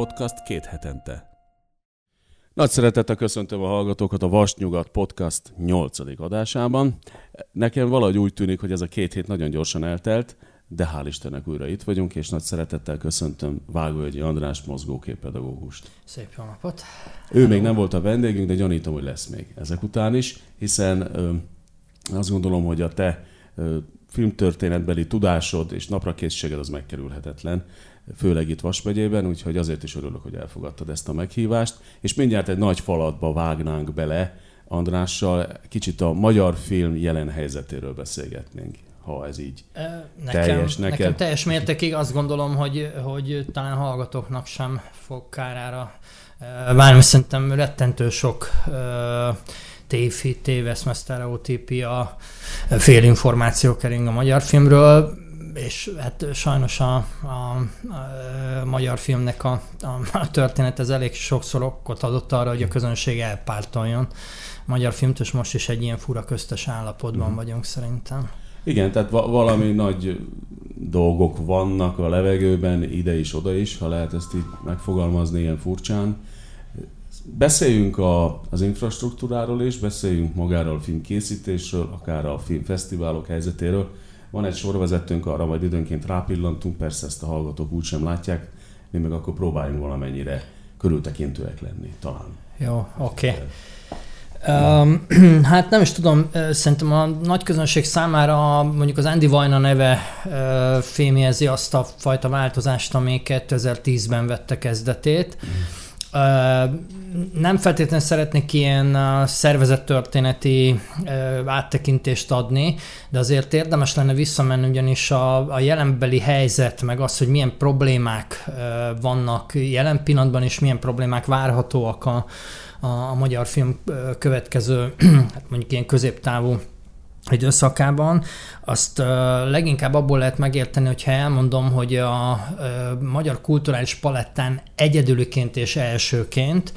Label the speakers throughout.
Speaker 1: Podcast két hetente. Nagy szeretettel köszöntöm a hallgatókat a Vasnyugat podcast 8. adásában. Nekem valahogy úgy tűnik, hogy ez a két hét nagyon gyorsan eltelt, de hál' Istennek újra itt vagyunk, és nagy szeretettel köszöntöm Vágóegyi András mozgóképpedagógust.
Speaker 2: Szép jó napot!
Speaker 1: Ő még nem volt a vendégünk, de gyanítom, hogy lesz még ezek után is, hiszen ö, azt gondolom, hogy a te ö, filmtörténetbeli tudásod és naprakészséged az megkerülhetetlen, főleg itt Vas megyében, úgyhogy azért is örülök, hogy elfogadtad ezt a meghívást, és mindjárt egy nagy falatba vágnánk bele Andrással, kicsit a magyar film jelen helyzetéről beszélgetnénk ha ez így
Speaker 2: nekem, teljes neked. Nekem teljes mértékig azt gondolom, hogy, hogy talán hallgatóknak sem fog kárára. Válni, szerintem rettentő sok tévhit, téveszme, sztereotípia, félinformáció kering a magyar filmről, és hát sajnos a, a, a magyar filmnek a, a, a történet ez elég sokszor okot adott arra, hogy a közönség elpártoljon a magyar filmt, és most is egy ilyen fura köztes állapotban mm. vagyunk szerintem.
Speaker 1: Igen, tehát va- valami nagy dolgok vannak a levegőben, ide is, oda is, ha lehet ezt így megfogalmazni ilyen furcsán. Beszéljünk a, az infrastruktúráról is, beszéljünk magáról a filmkészítésről, akár a filmfesztiválok helyzetéről. Van egy sorvezetőnk, arra majd időnként rápillantunk, persze ezt a hallgatók úgysem látják, mi meg akkor próbáljunk valamennyire körültekintőek lenni, talán.
Speaker 2: Jó, oké. Okay. Um, hát nem is tudom, szerintem a nagy közönség számára mondjuk az Andy Vajna neve fémjezi azt a fajta változást, ami 2010-ben vette kezdetét. Uh, nem feltétlenül szeretnék ilyen szervezettörténeti áttekintést adni, de azért érdemes lenne visszamenni, ugyanis a, a jelenbeli helyzet, meg az, hogy milyen problémák vannak jelen pillanatban, és milyen problémák várhatóak a, a, a magyar film következő, hát mondjuk ilyen középtávú időszakában, azt leginkább abból lehet megérteni, hogyha elmondom, hogy a magyar kulturális palettán egyedüliként és elsőként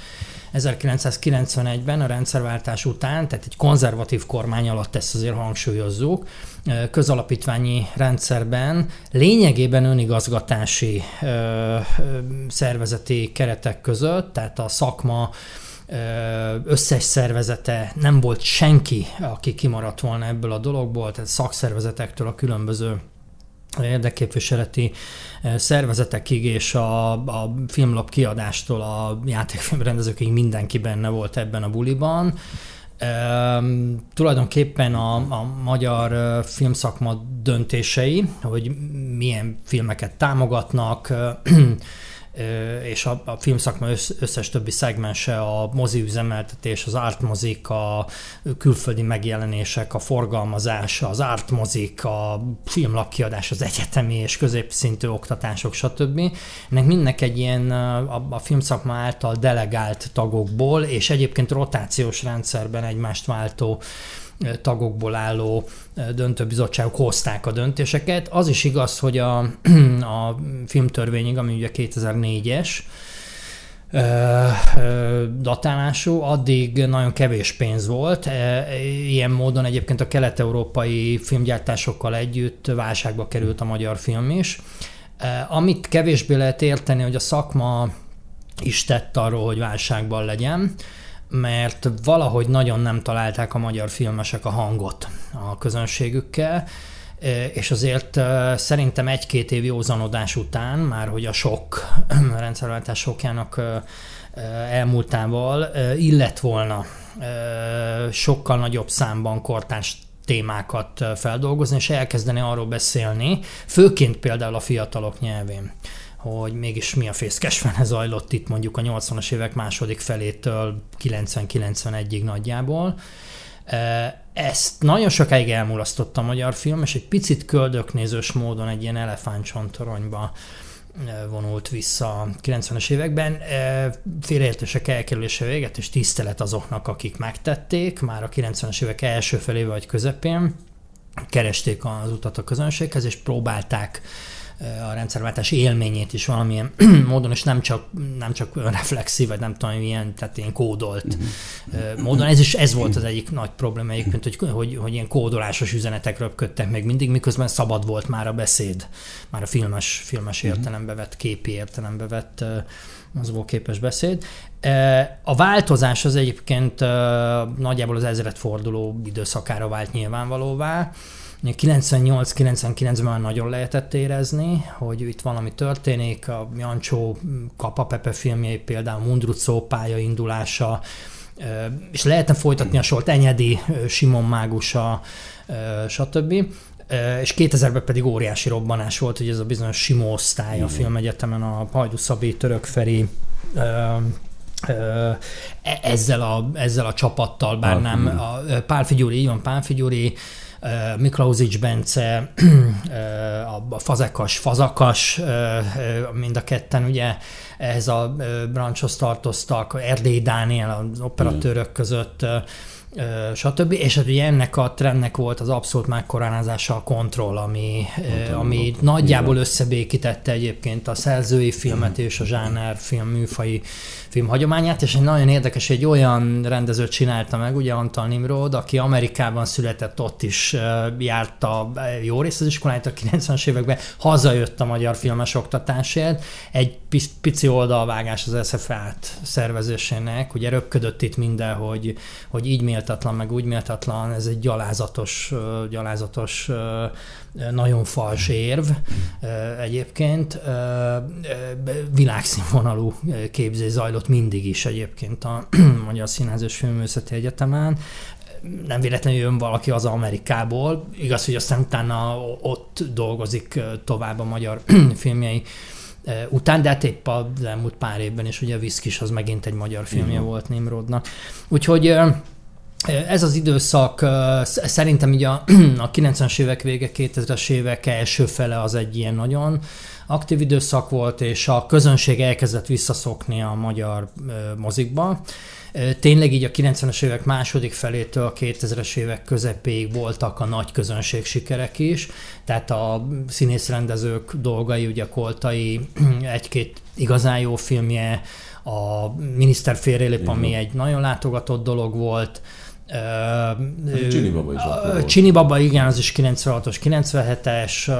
Speaker 2: 1991-ben a rendszerváltás után, tehát egy konzervatív kormány alatt ezt azért hangsúlyozzuk, közalapítványi rendszerben lényegében önigazgatási szervezeti keretek között, tehát a szakma összes szervezete, nem volt senki, aki kimaradt volna ebből a dologból, tehát szakszervezetektől a különböző érdekképviseleti szervezetekig és a, a filmlap kiadástól a játékfilmrendezőkig mindenki benne volt ebben a buliban. E, tulajdonképpen a, a magyar filmszakma döntései, hogy milyen filmeket támogatnak, és a, a filmszakma összes többi szegmense, a mozi üzemeltetés, az artmozik, a külföldi megjelenések, a forgalmazás, az artmozik, a filmlapkiadás, az egyetemi és középszintű oktatások, stb. Ennek mindnek egy ilyen a, a filmszakma által delegált tagokból, és egyébként rotációs rendszerben egymást váltó tagokból álló döntőbizottságok hozták a döntéseket. Az is igaz, hogy a, a filmtörvényig, ami ugye 2004-es, datálású, addig nagyon kevés pénz volt. Ilyen módon egyébként a kelet-európai filmgyártásokkal együtt válságba került a magyar film is. Amit kevésbé lehet érteni, hogy a szakma is tett arról, hogy válságban legyen mert valahogy nagyon nem találták a magyar filmesek a hangot a közönségükkel, e, és azért e, szerintem egy-két év józanodás után, már hogy a sok rendszerváltás sokjának e, elmúltával illet volna sokkal nagyobb számban kortárs témákat feldolgozni, és elkezdeni arról beszélni, főként például a fiatalok nyelvén hogy mégis mi a fészkesvene zajlott itt mondjuk a 80-as évek második felétől 90-91-ig nagyjából. Ezt nagyon sokáig elmulasztott a magyar film, és egy picit köldöknézős módon egy ilyen elefántcsontoronyba vonult vissza a 90-es években. Félreértések elkerülése véget, és tisztelet azoknak, akik megtették, már a 90-es évek első felével vagy közepén keresték az utat a közönséghez, és próbálták a rendszerváltás élményét is valamilyen módon, és nem csak, nem csak reflexív, vagy nem tudom, ilyen, tehát ilyen kódolt uh-huh. módon. Ez is ez volt az egyik nagy probléma egyébként, hogy, hogy, hogy ilyen kódolásos üzenetek röpködtek meg mindig, miközben szabad volt már a beszéd, már a filmes, filmes uh-huh. értelembe vett, képi értelembe vett mozgóképes beszéd. A változás az egyébként nagyjából az ezredforduló időszakára vált nyilvánvalóvá. 98-99-ben már nagyon lehetett érezni, hogy itt valami történik, a Jancsó Kapa Pepe filmjei például Mundrucó pályaindulása, és lehetne folytatni a sort Enyedi, Simon Mágusa, stb. És 2000-ben pedig óriási robbanás volt, hogy ez a bizonyos Simó osztály a filmegyetemen, a Hajdu Szabi, Török Feri, e, ezzel a, ezzel a csapattal, bár nem, a Pál Figyuri, így van, Pál Figyuri, Miklauzics Bence, a Fazekas, Fazakas, mind a ketten ugye ehhez a branchhoz tartoztak, Erdély Dániel az operatőrök között, stb. És hát ugye ennek a trendnek volt az abszolút megkoronázása a kontroll, ami, ami nagyjából összebékítette egyébként a szerzői filmet és a zsáner film műfai film hagyományát, és egy nagyon érdekes, egy olyan rendezőt csinálta meg, ugye Antal Nimrod, aki Amerikában született, ott is járta jó részt az iskoláját a 90-es években, hazajött a magyar filmes oktatásért, egy pici oldalvágás az SFA-t szervezésének, ugye röpködött itt minden, hogy, hogy így méltatlan, meg úgy méltatlan, ez egy gyalázatos, gyalázatos nagyon fals érv egyébként. Világszínvonalú képzés zajlott mindig is egyébként a Magyar Színház és Filmőszeti Egyetemen nem véletlenül jön valaki az Amerikából, igaz, hogy aztán utána ott dolgozik tovább a magyar filmjei után, de hát épp az elmúlt pár évben is ugye a Viszkis az megint egy magyar filmje uh-huh. volt Nimrodnak. Úgyhogy ez az időszak szerintem így a, a 90-es évek vége, 2000-es évek első fele az egy ilyen nagyon aktív időszak volt, és a közönség elkezdett visszaszokni a magyar mozikba. Tényleg így a 90-es évek második felétől a 2000-es évek közepéig voltak a nagy közönség sikerek is, tehát a színészrendezők dolgai, ugye Koltai egy-két igazán jó filmje, a Miniszter félrélép, ami egy nagyon látogatott dolog volt,
Speaker 1: Csini Baba is
Speaker 2: Csini Baba, igen, az is 96-os, 97-es,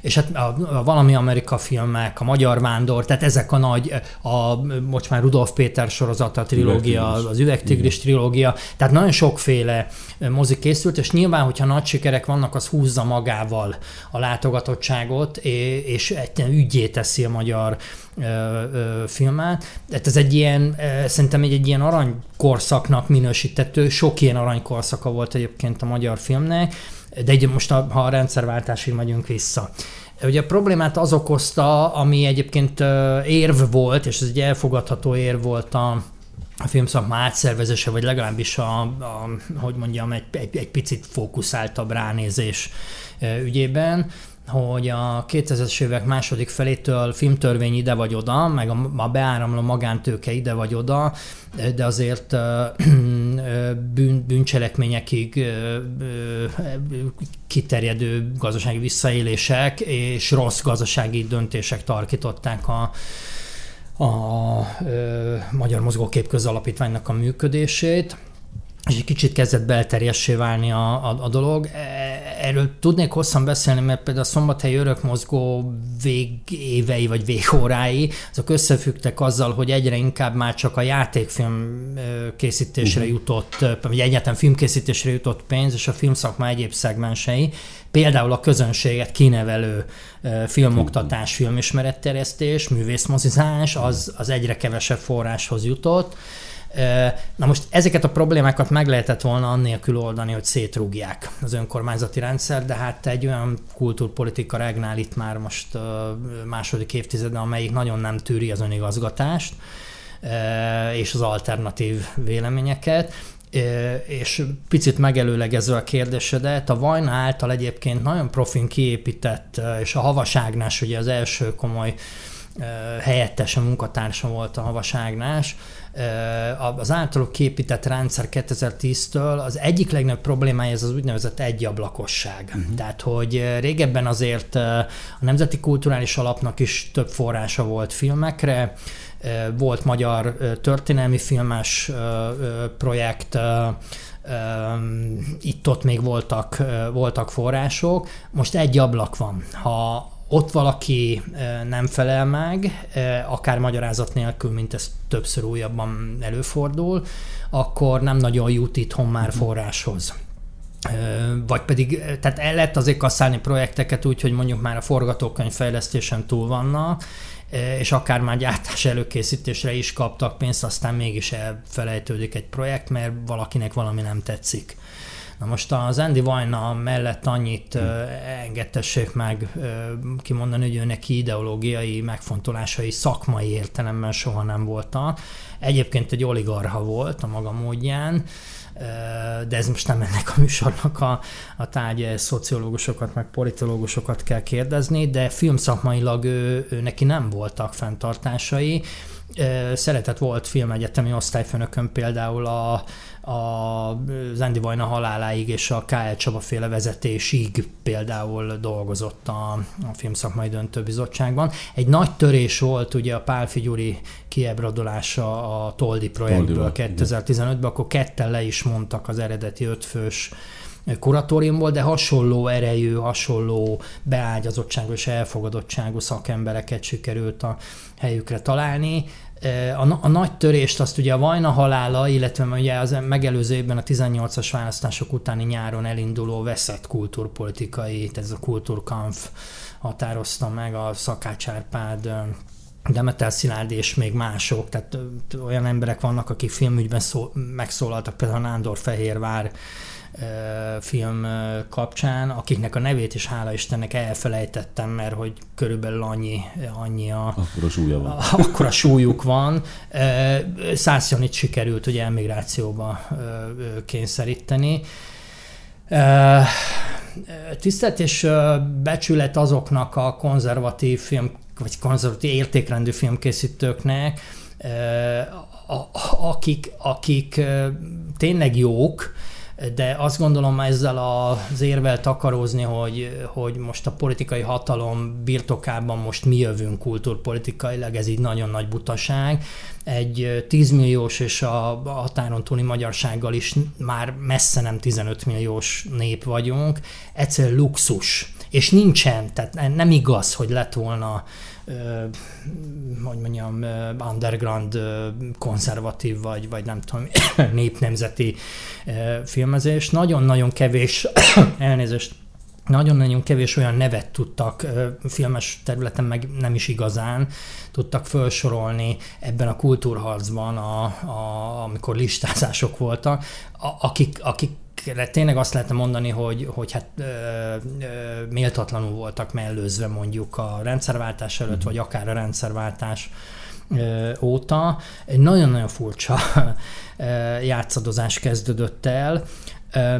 Speaker 2: és hát a, a valami Amerika filmek, a Magyar Vándor, tehát ezek a nagy, a, most már Rudolf Péter sorozata, a trilógia, az Üvegtigris trilógia, tehát nagyon sokféle mozik készült, és nyilván, hogyha nagy sikerek vannak, az húzza magával a látogatottságot, és egy ügyé teszi a magyar filmet. Tehát ez egy ilyen, szerintem egy, egy ilyen aranykorszaknak minősítető, sok ilyen aranykorszaka volt egyébként a magyar filmnek, de egy most a, ha a rendszerváltásig megyünk vissza. Ugye a problémát az okozta, ami egyébként érv volt, és ez egy elfogadható érv volt a, a filmszakma átszervezése, vagy legalábbis a, a hogy mondjam, egy, egy, egy picit fókuszáltabb ránézés ügyében, hogy a 2000-es évek második felétől filmtörvény ide vagy oda, meg a, a beáramló magántőke ide vagy oda, de azért bűn, bűncselekményekig kiterjedő gazdasági visszaélések és rossz gazdasági döntések tarkították a, a ö, Magyar Mozgókép Közalapítványnak a működését és egy kicsit kezdett belterjessé válni a, a, a dolog. Erről tudnék hosszan beszélni, mert például a szombathelyi örökmozgó végévei vagy végórái, azok összefüggtek azzal, hogy egyre inkább már csak a játékfilm készítésre uh-huh. jutott, vagy egyáltalán filmkészítésre jutott pénz, és a filmszakma egyéb szegmensei, például a közönséget kinevelő filmoktatás, filmismeretterjesztés, művészmozizás, az, az egyre kevesebb forráshoz jutott, Na most ezeket a problémákat meg lehetett volna annélkül oldani, hogy szétrúgják az önkormányzati rendszer, de hát egy olyan kultúrpolitika regnál itt már most második évtizedben, amelyik nagyon nem tűri az önigazgatást és az alternatív véleményeket, és picit megelőlegezve a kérdésedet, a Vajna által egyébként nagyon profin kiépített, és a Havaságnás ugye az első komoly helyettese munkatársa volt a Havas Ágnás. Az általuk képített rendszer 2010-től az egyik legnagyobb problémája ez az úgynevezett egyablakosság. Uh-huh. Tehát, hogy régebben azért a Nemzeti Kulturális Alapnak is több forrása volt filmekre, volt magyar történelmi filmes projekt, itt-ott még voltak, voltak források, most egy ablak van. Ha ott valaki nem felel meg, akár magyarázat nélkül, mint ez többször újabban előfordul, akkor nem nagyon jut itthon már mhm. forráshoz. Vagy pedig, tehát el lehet azért kasszálni projekteket úgy, hogy mondjuk már a forgatókönyv fejlesztésen túl vannak, és akár már gyártás előkészítésre is kaptak pénzt, aztán mégis elfelejtődik egy projekt, mert valakinek valami nem tetszik. Na most az Andy Vajna mellett annyit hm. engedtessék meg kimondani, hogy ő neki ideológiai megfontolásai szakmai értelemben soha nem voltak. Egyébként egy oligarha volt a maga módján, de ez most nem ennek a műsornak a, a tárgya, szociológusokat, meg politológusokat kell kérdezni, de filmszakmailag ő, ő neki nem voltak fenntartásai. Szeretett volt filmegyetemi osztályfőnökön például a, a Zendi Vajna haláláig és a K.L. Csaba féle vezetésig például dolgozott a, a filmszakmai döntőbizottságban. Egy nagy törés volt ugye a Pál Figyuri kiebrodolása a Toldi projektből 2015-ben, akkor ketten le is mondtak az eredeti ötfős kuratóriumból, de hasonló erejű, hasonló beágyazottságú és elfogadottságú szakembereket sikerült a helyükre találni. A, a nagy törést azt ugye a Vajna halála, illetve ugye az megelőző évben a 18-as választások utáni nyáron elinduló veszett kultúrpolitikai, ez a kultúrkampf határozta meg a Szakács Árpád, Demeter Szilárd és még mások, tehát olyan emberek vannak, akik filmügyben szó, megszólaltak, például Nándor Fehérvár film kapcsán, akiknek a nevét is hála Istennek elfelejtettem, mert hogy körülbelül annyi, annyi a...
Speaker 1: Akkor a súlya van.
Speaker 2: A súlyuk van. Szászjanit sikerült ugye emigrációba kényszeríteni. Tisztelt és becsület azoknak a konzervatív film, vagy konzervatív értékrendű filmkészítőknek, akik, akik tényleg jók, de azt gondolom ezzel az érvel takarózni, hogy, hogy most a politikai hatalom birtokában most mi jövünk kultúrpolitikailag, ez így nagyon nagy butaság. Egy 10 milliós és a határon túli magyarsággal is már messze nem 15 milliós nép vagyunk. Egyszerűen luxus. És nincsen, tehát nem igaz, hogy lett volna hogy mondjam, underground konzervatív, vagy, vagy nem tudom, népnemzeti filmezés. Nagyon-nagyon kevés, elnézést, nagyon-nagyon kevés olyan nevet tudtak filmes területen, meg nem is igazán tudtak felsorolni ebben a kultúrharcban, a, a, amikor listázások voltak, a, akik, akik tényleg azt lehetne mondani, hogy, hogy hát ö, ö, méltatlanul voltak mellőzve mondjuk a rendszerváltás előtt, mm. vagy akár a rendszerváltás ö, óta. Egy nagyon-nagyon furcsa játszadozás kezdődött el,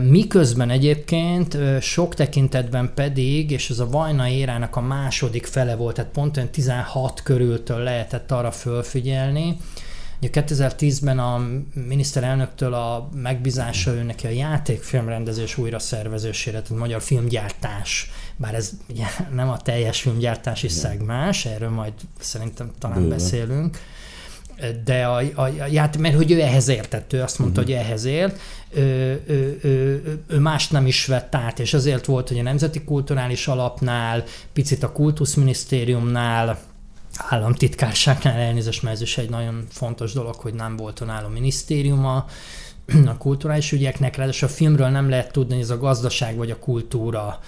Speaker 2: Miközben egyébként sok tekintetben pedig, és ez a Vajna érának a második fele volt, tehát pont 16 körültől lehetett arra fölfigyelni, Ugye 2010-ben a miniszterelnöktől a megbízása ő neki a játékfilmrendezés újra szervezésére, tehát magyar filmgyártás, bár ez ugye nem a teljes filmgyártási szegmás, erről majd szerintem talán Bőle. beszélünk, de a, a, a játék, mert hogy ő ehhez értett, ő azt mondta, uh-huh. hogy ehhez ért, ő, ő, ő, ő más nem is vett át, és azért volt, hogy a Nemzeti Kulturális Alapnál, picit a Kultuszminisztériumnál, államtitkárságnál elnézést, mert ez is egy nagyon fontos dolog, hogy nem volt önálló minisztériuma a kulturális ügyeknek, ráadásul a filmről nem lehet tudni, hogy ez a gazdaság vagy a kultúra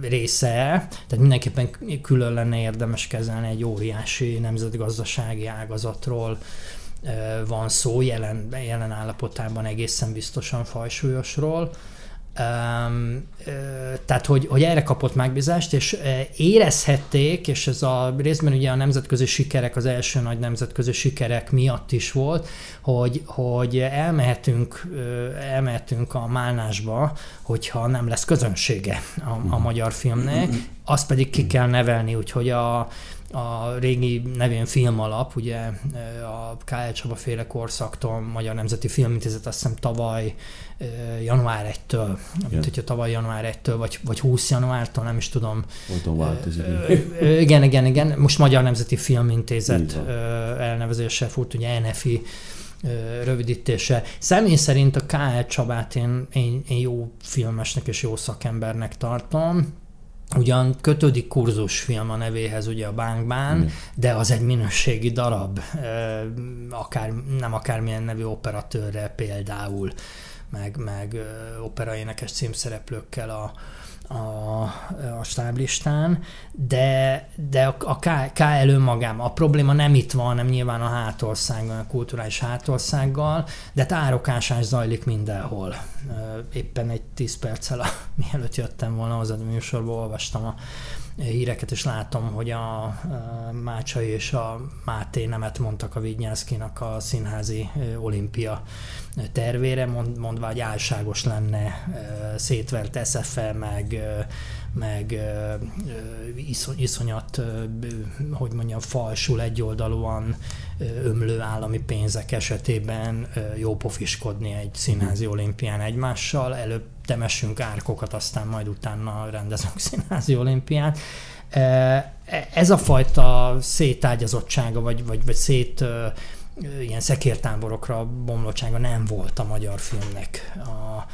Speaker 2: része, tehát mindenképpen külön lenne érdemes kezelni egy óriási nemzetgazdasági ágazatról van szó, jelen, jelen állapotában egészen biztosan fajsúlyosról. Tehát, hogy, hogy erre kapott megbízást, és érezhették, és ez a részben ugye a nemzetközi sikerek, az első nagy nemzetközi sikerek miatt is volt, hogy, hogy elmehetünk, elmehetünk a málnásba, hogyha nem lesz közönsége a, a magyar filmnek, azt pedig ki kell nevelni, úgyhogy a, a régi nevén Filmalap, ugye a K.L. Csaba féle korszaktól, Magyar Nemzeti Filmintézet azt hiszem tavaly január 1-től, amit hogyha tavaly január 1-től, vagy, vagy 20 januártól, nem is tudom.
Speaker 1: Voltam változik.
Speaker 2: Igen, igen, igen. Most Magyar Nemzeti Filmintézet elnevezése fut, ugye NFI rövidítése. Személy szerint a K.L. Csabát én, én, én jó filmesnek és jó szakembernek tartom Ugyan kötődik kurzusfilm a nevéhez ugye a bánkbán, mm. de az egy minőségi darab, akár, nem akármilyen nevű operatőrrel például, meg, meg operaénekes címszereplőkkel a, a, a stáblistán, de, de a, a K, K magám. A probléma nem itt van, nem nyilván a hátországgal, a kulturális hátországgal, de tárokásás zajlik mindenhol. Éppen egy tíz perccel, a, mielőtt jöttem volna az a műsorba, olvastam a híreket, és látom, hogy a Mácsai és a Máté nemet mondtak a Vignyászkinak a színházi olimpia tervére, mondva, hogy álságos lenne szétvert SFL, meg, meg iszonyat, hogy mondjam, falsul egyoldalúan ömlő állami pénzek esetében jó pofiskodni egy színházi olimpián egymással. Előbb temessünk árkokat, aztán majd utána rendezünk színházi olimpiát. Ez a fajta szétágyazottsága, vagy, vagy, vagy szét ilyen szekértáborokra bomlottsága nem volt a magyar filmnek a,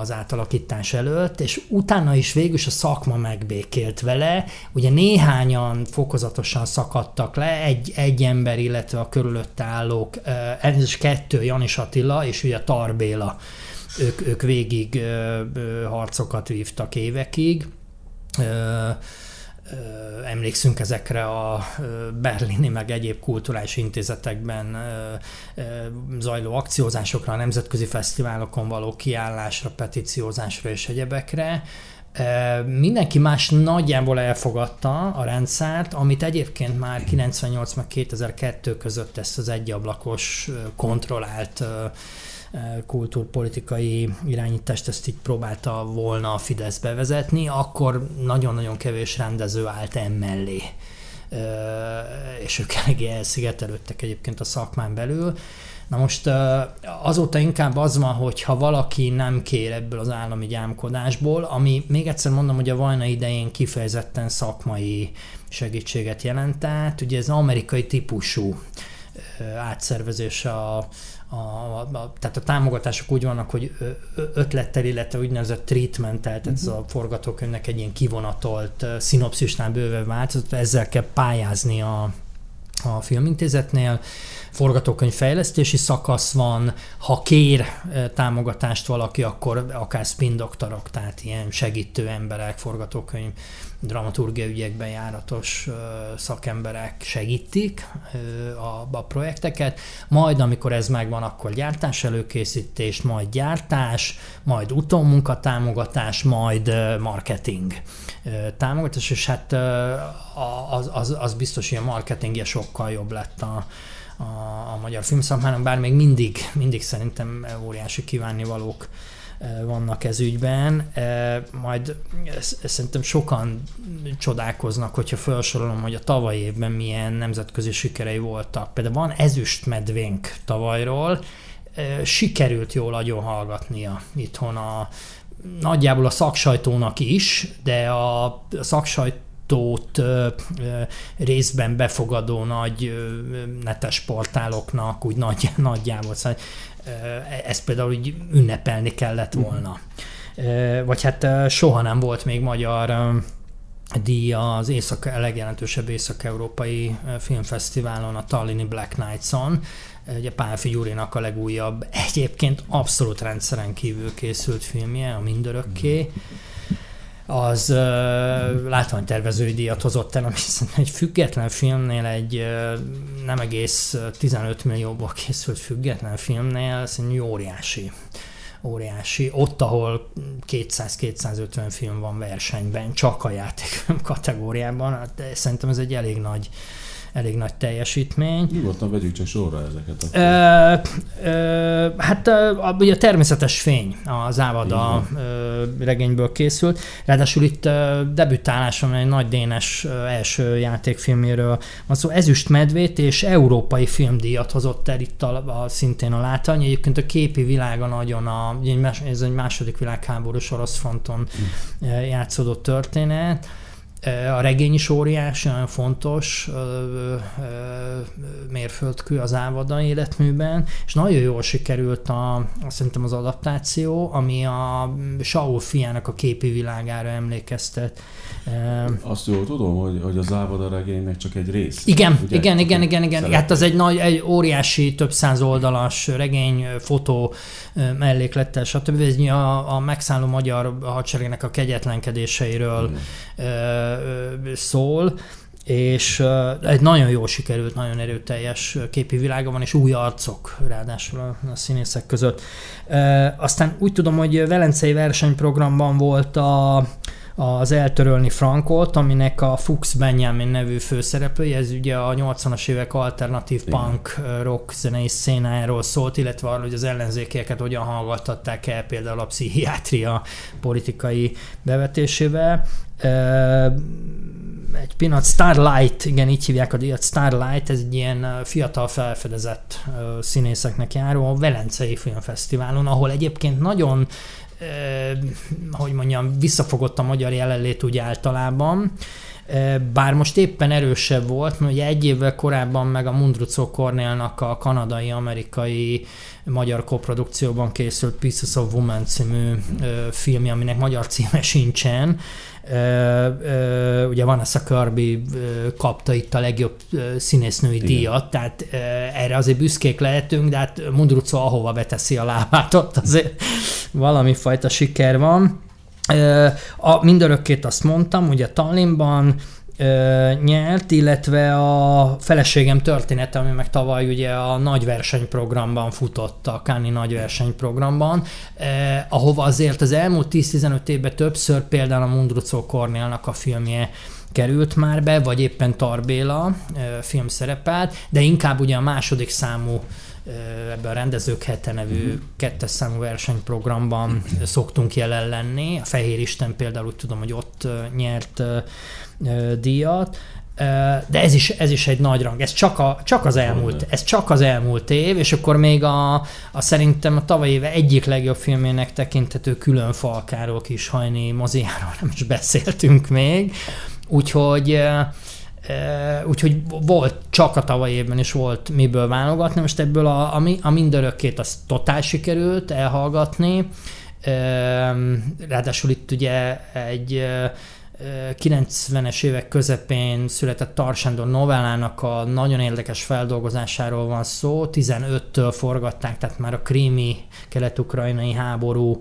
Speaker 2: az átalakítás előtt, és utána is végül a szakma megbékélt vele. Ugye néhányan fokozatosan szakadtak le, egy, egy ember, illetve a körülötte állók, ez is kettő, Janis Attila és ugye Tarbéla, ők, ők végig harcokat vívtak évekig emlékszünk ezekre a berlini meg egyéb kulturális intézetekben zajló akciózásokra, a nemzetközi fesztiválokon való kiállásra, petíciózásra és egyebekre. Mindenki más nagyjából elfogadta a rendszert, amit egyébként már 98 meg 2002 között ezt az egyablakos kontrollált kultúrpolitikai irányítást ezt így próbálta volna a Fidesz bevezetni, akkor nagyon-nagyon kevés rendező állt emellé és ők eléggé elszigetelődtek egyébként a szakmán belül. Na most azóta inkább az van, hogy ha valaki nem kér ebből az állami gyámkodásból, ami még egyszer mondom, hogy a vajna idején kifejezetten szakmai segítséget jelentett, ugye ez amerikai típusú átszervezés a, a, a, tehát a támogatások úgy vannak, hogy ötlettel, illetve úgynevezett treatmentel, tehát uh-huh. ez a forgatókönyvnek egy ilyen kivonatolt, szinopszisnál bőve változat, ezzel kell pályázni a, a filmintézetnél, forgatókönyv fejlesztési szakasz van, ha kér támogatást valaki, akkor akár spin doktorok, tehát ilyen segítő emberek, forgatókönyv dramaturgia ügyekben járatos szakemberek segítik a, a projekteket, majd amikor ez megvan, akkor gyártás előkészítés, majd gyártás, majd utómunkatámogatás, majd marketing támogatás, és hát az, az, az biztos, hogy a marketingje sokkal jobb lett a, a, a magyar filmszakmának, bár még mindig, mindig szerintem óriási kívánnivalók vannak ez ügyben. Majd szerintem sokan csodálkoznak, hogyha felsorolom, hogy a tavaly évben milyen nemzetközi sikerei voltak. Például van ezüstmedvénk tavalyról, sikerült jól agyon hallgatnia itthon a nagyjából a szaksajtónak is, de a szaksajtót részben befogadó nagy netes portáloknak úgy nagy, nagyjából. Szóval ezt például úgy ünnepelni kellett mhm. volna. Vagy hát soha nem volt még magyar díj az észak, legjelentősebb észak-európai filmfesztiválon, a Tallini Black Nights-on. Ugye Pálfi Gyurinak a legújabb, egyébként abszolút rendszeren kívül készült filmje, a Mindörökké. Mm az uh, látványtervezői díjat hozott el, ami egy független filmnél, egy uh, nem egész 15 millióból készült független filmnél, szerintem óriási óriási. Ott, ahol 200-250 film van versenyben, csak a játékfilm kategóriában, hát szerintem ez egy elég nagy elég nagy teljesítmény.
Speaker 1: Nyugodtan vegyük csak sorra ezeket.
Speaker 2: Akkor. Ö, ö, hát a, ugye a természetes fény az Ávada regényből készült. Ráadásul itt debütálásom egy nagy dénes első játékfilméről van szó. Ezüst medvét és európai filmdíjat hozott el itt a, a szintén a látvány. Egyébként a képi világa nagyon a, ez egy második világháborús orosz fronton mm. játszódott történet. A regény is óriási, nagyon fontos mérföldkő az Ávada életműben, és nagyon jól sikerült a, szerintem az adaptáció, ami a Saul fiának a képi világára emlékeztet.
Speaker 1: Azt jól tudom, hogy, hogy az Ávada regénynek csak egy rész.
Speaker 2: Igen, ugye? igen, igen, igen, igen. Hát az egy nagy, egy óriási, több száz oldalas regény, fotó melléklettel, stb. Ez a, a megszálló magyar hadseregnek a kegyetlenkedéseiről mm. szól és egy nagyon jól sikerült, nagyon erőteljes képi világa van, és új arcok ráadásul a, a színészek között. Aztán úgy tudom, hogy Velencei versenyprogramban volt a az Eltörölni Frankot, aminek a Fuchs Benjamin nevű főszereplője, ez ugye a 80-as évek alternatív Igen. punk rock zenei szénájáról szólt, illetve arról, hogy az ellenzékieket hogyan hallgattatták el például a pszichiátria politikai bevetésével. Egy pillanat, Starlight, igen, így hívják a díjat, Starlight, ez egy ilyen fiatal felfedezett színészeknek járó a Velencei Filmfesztiválon, ahol egyébként nagyon hogy mondjam, visszafogott a magyar jelenlét úgy általában, bár most éppen erősebb volt, mert ugye egy évvel korábban meg a Mundrucó Cornélnak a kanadai-amerikai magyar koprodukcióban készült Pieces of Woman című filmje, aminek magyar címe sincsen, ugye Vanessa Kirby kapta itt a legjobb színésznői Igen. díjat, tehát erre azért büszkék lehetünk, de hát Mundrucó ahova beteszi a lábát, ott azért valami fajta siker van. A mindörökkét azt mondtam, ugye Tallinnban, nyert, illetve a feleségem története, ami meg tavaly ugye a nagy versenyprogramban futott, a Káni nagy versenyprogramban, eh, ahova azért az elmúlt 10-15 évben többször például a Mundrucó Kornélnak a filmje került már be, vagy éppen Tarbéla eh, film szerepelt, de inkább ugye a második számú ebben a rendezők hete nevű uh-huh. kettes számú versenyprogramban szoktunk jelen lenni. A Fehér Isten például úgy tudom, hogy ott nyert díjat, de ez is, ez is egy nagy rang. Ez csak, a, csak az elmúlt, ez csak az elmúlt év, és akkor még a, a szerintem a tavaly éve egyik legjobb filmének tekintető külön falkáról kis hajni moziáról nem is beszéltünk még. Úgyhogy úgyhogy volt, csak a tavaly évben is volt miből válogatni, most ebből a, a, a mindörökkét az totál sikerült elhallgatni, ráadásul itt ugye egy 90-es évek közepén született Tarsándor novellának a nagyon érdekes feldolgozásáról van szó. 15-től forgatták, tehát már a krími kelet-ukrajnai háború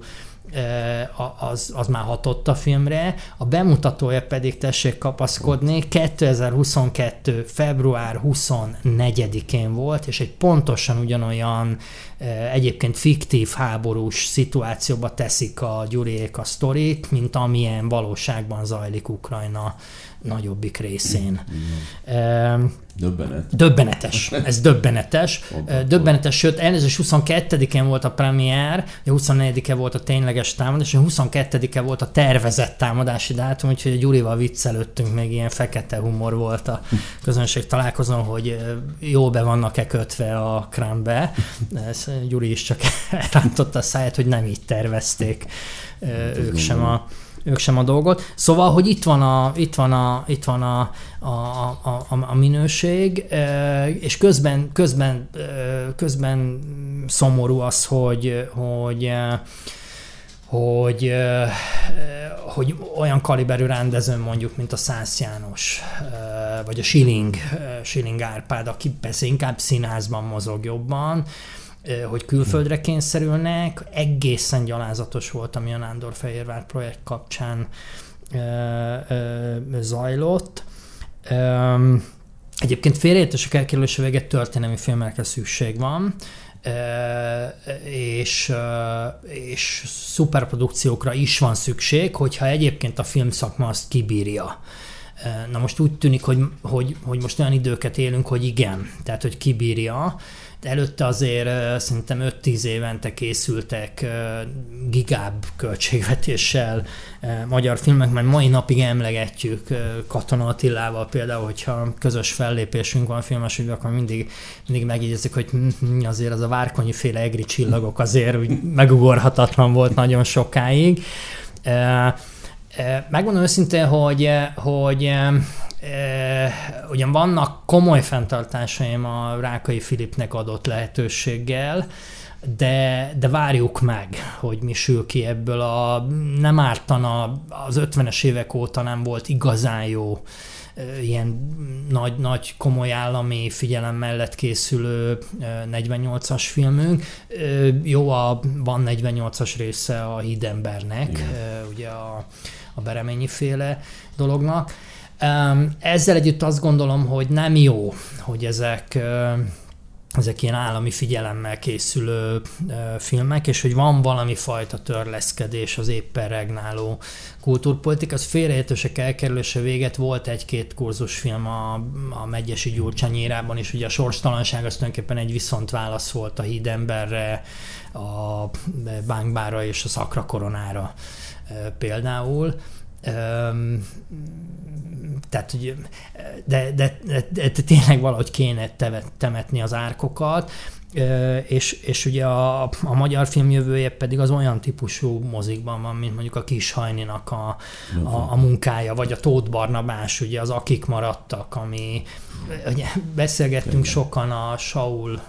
Speaker 2: az, az már hatott a filmre, a bemutatója pedig tessék kapaszkodni, 2022. február 24-én volt, és egy pontosan ugyanolyan egyébként fiktív háborús szituációba teszik a Gyuriék a sztorit, mint amilyen valóságban zajlik Ukrajna nagyobbik részén. Mm.
Speaker 1: Döbbenet.
Speaker 2: Döbbenetes. Ez döbbenetes. döbbenetes, sőt, elnézést 22-én volt a premier, 24-e volt a tényleges támadás, és 22-e volt a tervezett támadási dátum, úgyhogy a Gyurival viccelődtünk, még ilyen fekete humor volt a közönség találkozón, hogy jó be vannak-e kötve a krámbe. Ez Gyuri is csak rántotta a száját, hogy nem így tervezték hát, ők sem a ők sem a dolgot. Szóval, hogy itt van a, itt van a, itt van a, a, a, a, minőség, és közben, közben, közben szomorú az, hogy, hogy hogy, hogy olyan kaliberű rendező mondjuk, mint a Szász János, vagy a Schilling, Schilling Árpád, aki persze inkább színházban mozog jobban, hogy külföldre kényszerülnek. Egészen gyalázatos volt, ami a Nándor Fehérvár projekt kapcsán zajlott. Egyébként félreértések elkerülése véget történelmi filmekre szükség van, és, és szuperprodukciókra is van szükség, hogyha egyébként a filmszakma azt kibírja. Na most úgy tűnik, hogy, hogy, hogy most olyan időket élünk, hogy igen, tehát hogy kibírja, előtte azért szerintem 5-10 évente készültek gigább költségvetéssel magyar filmek, mert mai napig emlegetjük Katona Attilával például, hogyha közös fellépésünk van filmes, akkor mindig, mindig megjegyezik, hogy hm, hm, azért az a várkonyi féle egri csillagok azért úgy megugorhatatlan volt nagyon sokáig. Megmondom őszintén, hogy, hogy ugyan vannak komoly fenntartásaim a Rákai Filipnek adott lehetőséggel, de, de várjuk meg, hogy mi sül ki ebből a nem ártana, az 50-es évek óta nem volt igazán jó ilyen nagy, nagy komoly állami figyelem mellett készülő 48-as filmünk. Jó, a, van 48-as része a Hídembernek, Igen. ugye a, a Bereményi féle dolognak. Ezzel együtt azt gondolom, hogy nem jó, hogy ezek ezek ilyen állami figyelemmel készülő filmek, és hogy van valami fajta törleszkedés az éppen regnáló kultúrpolitika, az félreértősek elkerülése véget volt egy-két kurzusfilm a, a Megyesi Gyurcsány írában, és ugye a sorstalanság az tulajdonképpen egy viszont válasz volt a hídemberre, a bánkbára és a szakra koronára például tehát, de, de, de, de, tényleg valahogy kéne temetni az árkokat, és, és ugye a, a magyar film jövője pedig az olyan típusú mozikban van, mint mondjuk a Kis Hajninak a, a, a munkája, vagy a Tóth Barnabás, ugye az Akik maradtak, ami ugye beszélgettünk Igen. sokan a Saul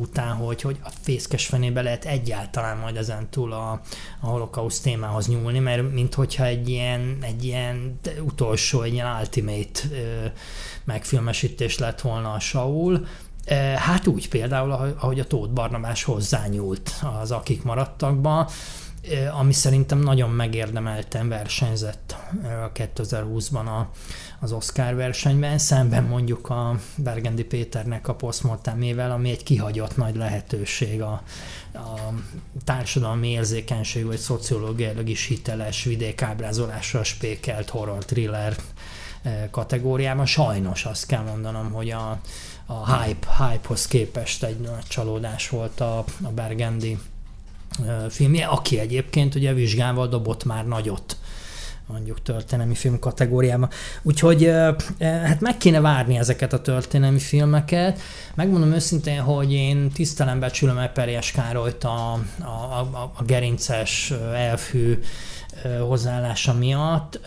Speaker 2: után, hogy, hogy a fészkes fenébe lehet egyáltalán majd ezen túl a, a holokauszt témához nyúlni, mert mint hogyha egy ilyen, egy ilyen utolsó, egy ilyen ultimate megfilmesítés lett volna a Saul, Hát úgy például, ahogy a Tóth Barnabás hozzányúlt az Akik maradtakba, ami szerintem nagyon megérdemelten versenyzett 2020-ban a, az Oscar versenyben, szemben mondjuk a Bergendi Péternek a posztmortemével, ami egy kihagyott nagy lehetőség a, a társadalmi érzékenység vagy szociológiailag is hiteles vidékábrázolásra spékelt horror thriller kategóriában. Sajnos azt kell mondanom, hogy a, a hype, hype-hoz képest egy nagy csalódás volt a, a Bergendi filmje, aki egyébként ugye vizsgával dobott már nagyot mondjuk történelmi film kategóriában. Úgyhogy hát meg kéne várni ezeket a történelmi filmeket. Megmondom őszintén, hogy én tisztelem becsülöm Eperjes Károlyt a, a, a, a gerinces elfű hozzáállása miatt.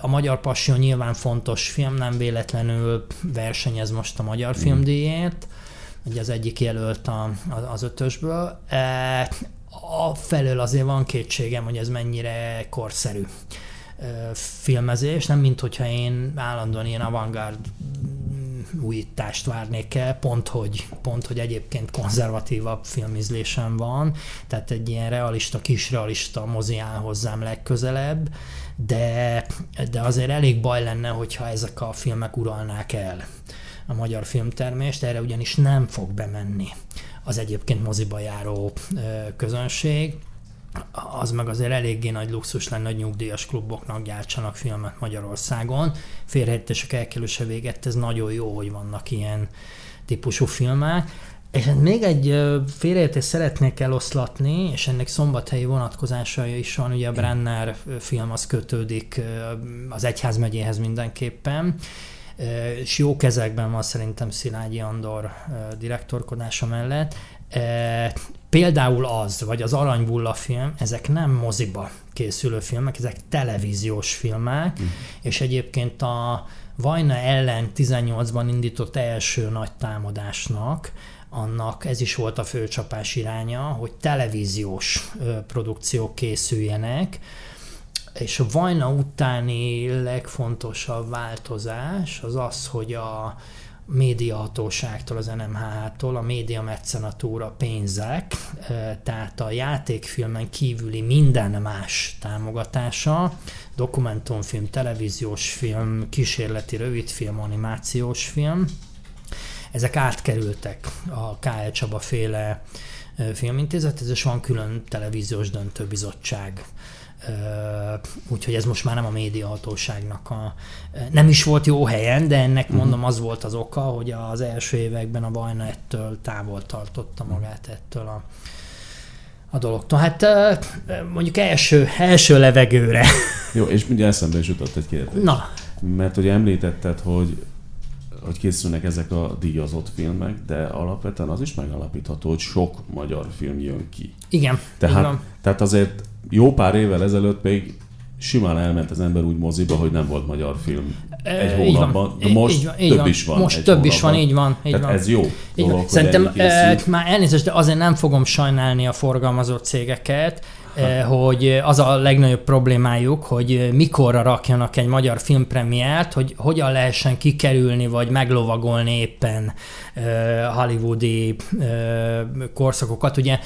Speaker 2: A Magyar Passió nyilván fontos film, nem véletlenül versenyez most a Magyar mm. Filmdíjért, ugye az egyik jelölt a, az ötösből. A felől azért van kétségem, hogy ez mennyire korszerű filmezés, nem mint hogyha én állandóan ilyen avantgárd újítást várnék el, pont hogy, pont, hogy egyébként konzervatívabb filmizlésem van, tehát egy ilyen realista, kisrealista mozi áll hozzám legközelebb, de, de azért elég baj lenne, hogyha ezek a filmek uralnák el a magyar filmtermést, erre ugyanis nem fog bemenni az egyébként moziba járó közönség, az meg azért eléggé nagy luxus lenne, hogy nyugdíjas kluboknak gyártsanak filmet Magyarországon. Félreértések elkerülése véget, ez nagyon jó, hogy vannak ilyen típusú filmek. És hát még egy félreértést szeretnék eloszlatni, és ennek szombathelyi vonatkozása is van, ugye a Brenner film az kötődik az egyházmegyéhez mindenképpen, és jó kezekben van szerintem Szilágyi Andor direktorkodása mellett. Például az, vagy az Aranybulla film, ezek nem moziba készülő filmek, ezek televíziós filmek, mm. és egyébként a Vajna ellen 18-ban indított első nagy támadásnak, annak ez is volt a főcsapás iránya, hogy televíziós produkciók készüljenek, és a Vajna utáni legfontosabb változás az az, hogy a, médiahatóságtól, az NMHH-tól a média mecenatúra pénzek, tehát a játékfilmen kívüli minden más támogatása, dokumentumfilm, televíziós film, kísérleti rövidfilm, animációs film, ezek átkerültek a K.L. Csaba féle filmintézethez, és van külön televíziós döntőbizottság Úgyhogy ez most már nem a médiahatóságnak a... Nem is volt jó helyen, de ennek uh-huh. mondom az volt az oka, hogy az első években a Vajna ettől távol tartotta magát ettől a, a dologtól. Hát mondjuk első, első levegőre.
Speaker 1: Jó, és mindjárt eszembe is jutott egy kérdés.
Speaker 2: Na.
Speaker 1: Mert ugye említetted, hogy hogy készülnek ezek a díjazott filmek, de alapvetően az is megalapítható, hogy sok magyar film jön ki.
Speaker 2: Igen.
Speaker 1: Tehát, tehát azért jó pár évvel ezelőtt még simán elment az ember úgy moziba, hogy nem volt magyar film egy hónapban, de most így van, így több van. is van.
Speaker 2: Most több hónapban. is van, így van. Így
Speaker 1: Tehát
Speaker 2: van.
Speaker 1: ez jó
Speaker 2: így dolog, Szerintem e, már elnézést, de azért nem fogom sajnálni a forgalmazó cégeket, e, hogy az a legnagyobb problémájuk, hogy mikorra rakjanak egy magyar filmpremiát, hogy hogyan lehessen kikerülni, vagy meglovagolni éppen hollywoodi korszakokat. Ugye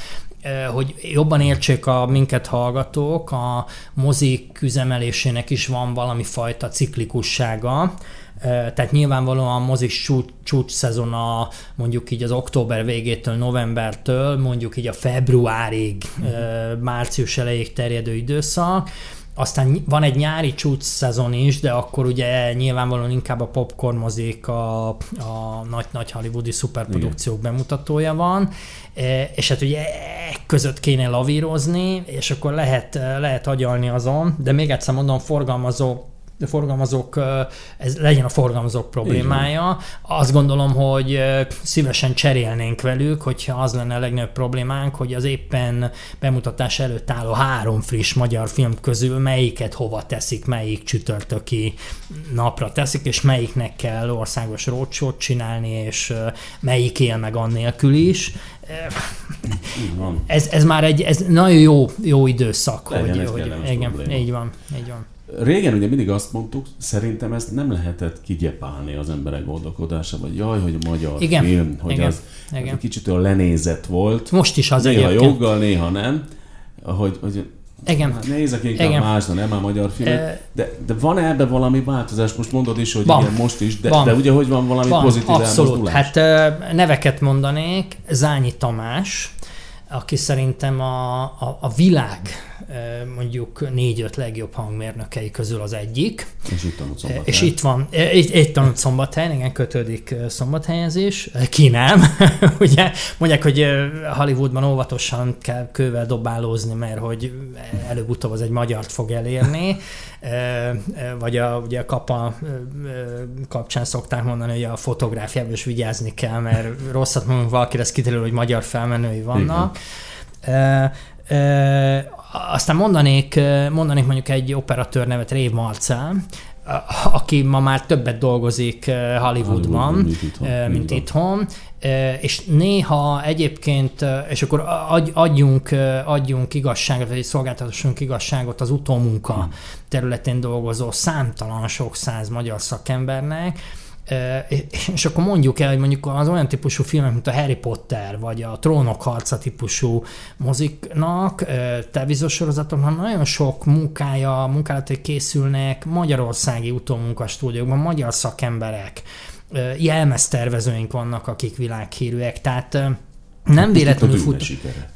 Speaker 2: hogy jobban értsék a minket hallgatók, a mozik üzemelésének is van valami fajta ciklikussága, tehát nyilvánvalóan a mozis csúcs, csúcs szezon a, mondjuk így az október végétől, novembertől, mondjuk így a februárig, mm. március elejéig terjedő időszak, aztán van egy nyári csúcs szezon is, de akkor ugye nyilvánvalóan inkább a popcorn mozik, a, a nagy-nagy hollywoodi szuperprodukciók Igen. bemutatója van, e, és hát ugye között kéne lavírozni, és akkor lehet, lehet agyalni azon, de még egyszer mondom, forgalmazó forgalmazók, ez legyen a forgalmazók problémája. Azt gondolom, hogy szívesen cserélnénk velük, hogyha az lenne a legnagyobb problémánk, hogy az éppen bemutatás előtt álló három friss magyar film közül melyiket hova teszik, melyik csütörtöki napra teszik, és melyiknek kell országos rócsót csinálni, és melyik él meg annélkül is. Ez, ez már egy ez nagyon jó, jó időszak,
Speaker 1: Legyen hogy, hogy
Speaker 2: igen, így van, így van.
Speaker 1: Régen ugye mindig azt mondtuk, szerintem ezt nem lehetett kigyepálni az emberek gondolkodása, vagy jaj, hogy magyar
Speaker 2: igen,
Speaker 1: film, hogy
Speaker 2: igen,
Speaker 1: az,
Speaker 2: igen.
Speaker 1: az kicsit olyan lenézett volt.
Speaker 2: Most is az
Speaker 1: Néha
Speaker 2: egyébként.
Speaker 1: joggal, néha nem. Hogy, hogy
Speaker 2: igen.
Speaker 1: Hát nézek inkább igen. más, de nem már magyar filmet. E... De, de van ebbe valami változás? Most mondod is, hogy van. igen, most is, de, van. de ugye, hogy van valami van. pozitív
Speaker 2: Abszolút.
Speaker 1: elmozdulás?
Speaker 2: Hát neveket mondanék. Zányi Tamás, aki szerintem a, a, a világ mondjuk négy-öt legjobb hangmérnökei közül az egyik.
Speaker 1: És itt tanult szombathelyen.
Speaker 2: És itt van, itt, itt tanult szombathelyen, igen, kötődik szombathelyezés. Ki nem? Ugye mondják, hogy Hollywoodban óvatosan kell kővel dobálózni, mert hogy előbb-utóbb az egy magyart fog elérni. Vagy a, ugye a kapa kapcsán szokták mondani, hogy a fotográfiában is vigyázni kell, mert rosszat mondunk valakire, ez kiderül, hogy magyar felmenői vannak. Igen aztán mondanék, mondanék mondjuk egy operatőr nevet Rév Marcel, aki ma már többet dolgozik Hollywoodban, Hollywood, mint itthon. Mint itthon és néha egyébként, és akkor adjunk, adjunk igazságot, vagy szolgáltatássunk igazságot az utómunka hmm. területén dolgozó számtalan sok száz magyar szakembernek, és akkor mondjuk el, hogy mondjuk az olyan típusú filmek, mint a Harry Potter, vagy a Trónok harca típusú moziknak, televíziósorozatoknak nagyon sok munkája, munkálatai készülnek magyarországi utómunkastúdiókban, magyar szakemberek, jelmeztervezőink vannak, akik világhírűek, tehát nem véletlenül fut.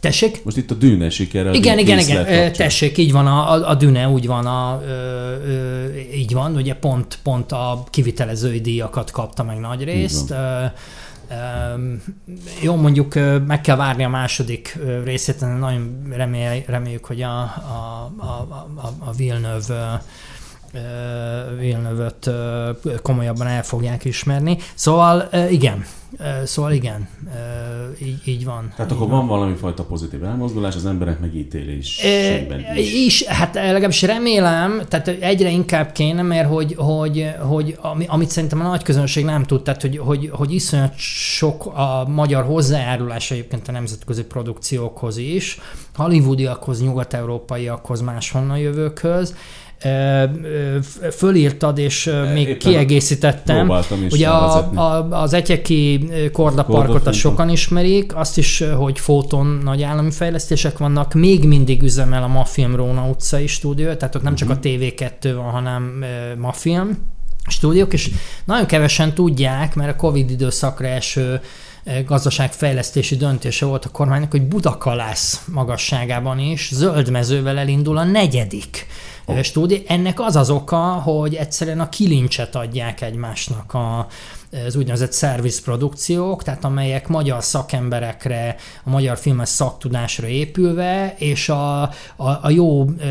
Speaker 2: Tessék?
Speaker 1: Most itt a dűne sikere.
Speaker 2: Igen, igen, igen. Kapcsán. Tessék, így van, a, a dűne úgy van, a, ö, ö, így van, ugye pont, pont a kivitelezői díjakat kapta meg nagy részt. Ö, ö, jó, mondjuk meg kell várni a második részét, nagyon remély, reméljük, hogy a, a, a, a, a Villeneuve Villeneuve-öt komolyabban el fogják ismerni. Szóval igen, Szóval igen, így, így van.
Speaker 1: Tehát
Speaker 2: így
Speaker 1: akkor van. van valami fajta pozitív elmozdulás az emberek megítélésében
Speaker 2: is. is. Hát legalábbis remélem, tehát egyre inkább kéne, mert hogy, hogy, hogy amit szerintem a nagy közönség nem tud, tehát hogy, hogy, hogy iszonyat sok a magyar hozzájárulás egyébként a nemzetközi produkciókhoz is, hollywoodiakhoz, nyugat-európaiakhoz, máshonnan jövőkhöz, fölírtad, és még Éppen kiegészítettem. Ugye a, a, az Etyeki kordaparkot azt sokan ismerik, azt is, hogy Fóton nagy állami fejlesztések vannak, még mindig üzemel a Mafilm Róna utcai stúdió, tehát ott nem csak a mhm. TV2 van, hanem Mafilm stúdiók, és nagyon kevesen tudják, mert a Covid időszakra eső gazdaságfejlesztési döntése volt a kormánynak, hogy Budakalász magasságában is zöld mezővel elindul a negyedik oh. stúdió. Ennek az az oka, hogy egyszerűen a kilincset adják egymásnak a, az úgynevezett szervizprodukciók, tehát amelyek magyar szakemberekre, a magyar filmes szaktudásra épülve, és a, a, a jó, ö,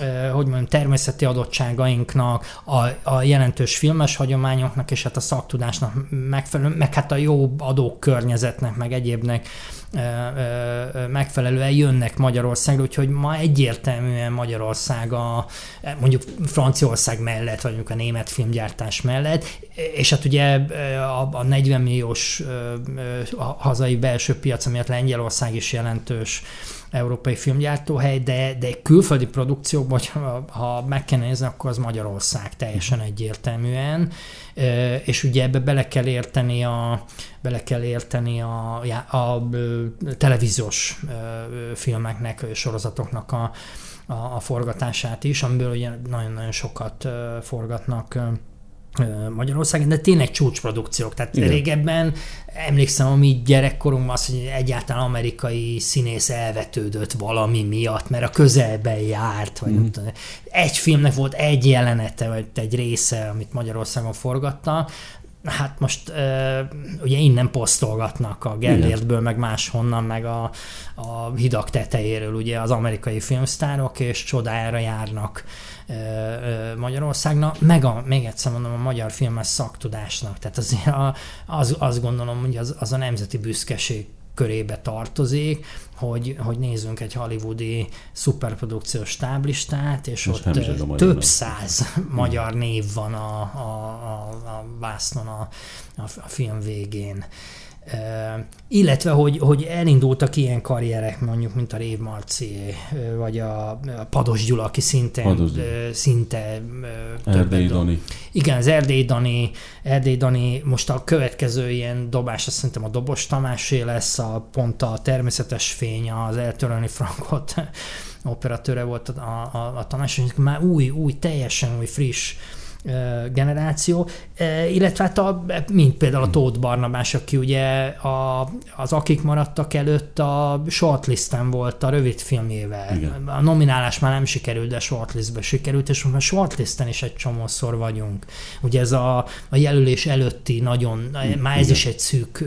Speaker 2: ö, hogy mondjam, természeti adottságainknak, a, a jelentős filmes hagyományoknak, és hát a szaktudásnak megfelelő, meg hát a jó adókörnyezetnek, meg egyébnek megfelelően jönnek Magyarországra, úgyhogy ma egyértelműen Magyarország a mondjuk Franciaország mellett, vagy mondjuk a német filmgyártás mellett, és hát ugye a, a 40 milliós a hazai belső piac, amiatt Lengyelország is jelentős európai filmgyártóhely, de, de külföldi produkciókban, ha, ha meg kell nézni, akkor az Magyarország teljesen egyértelműen, és ugye ebbe bele kell érteni a, bele kell érteni a, a, a televíziós filmeknek, sorozatoknak a, a, a forgatását is, amiből ugye nagyon-nagyon sokat forgatnak Magyarországon, de tényleg csúcsprodukciók. Tehát Igen. régebben emlékszem, ami gyerekkorunkban az, hogy egyáltalán amerikai színész elvetődött valami miatt, mert a közelben járt, vagy mm. nem tudom. Egy filmnek volt egy jelenete, vagy egy része, amit Magyarországon forgatta, hát most ugye innen posztolgatnak a Gellértből, meg máshonnan, meg a, a hidak tetejéről ugye az amerikai filmsztárok, és csodájára járnak Magyarországnak, meg a, még egyszer mondom, a magyar filmes szaktudásnak. Tehát azért a, az, azt gondolom, hogy az, az a nemzeti büszkeség körébe tartozik, hogy, hogy nézzünk egy hollywoodi szuperprodukciós táblistát, és Most ott több száz magyar név van a, a, a, a vásznon a, a, a film végén illetve, hogy, hogy elindultak ilyen karrierek, mondjuk, mint a Rév Marci, vagy a Pados Gyula, aki szinte, Pados. szinte
Speaker 1: Erdély Dani.
Speaker 2: Igen, az Erdély Dani, Erdély Dani, most a következő ilyen dobás, azt szerintem a Dobos Tamásé lesz, a pont a természetes fény, az eltörölni Frankot operatőre volt a, a, a Tamás, már új, új, teljesen új, friss generáció, illetve hát a, mint például a Tóth Barnabás, aki ugye a, az akik maradtak előtt a shortlisten volt a rövid filmjével. Igen. A nominálás már nem sikerült, de shortlistbe sikerült, és most a shortlisten is egy csomószor vagyunk. Ugye ez a, a jelölés előtti nagyon, Igen. már ez is egy szűk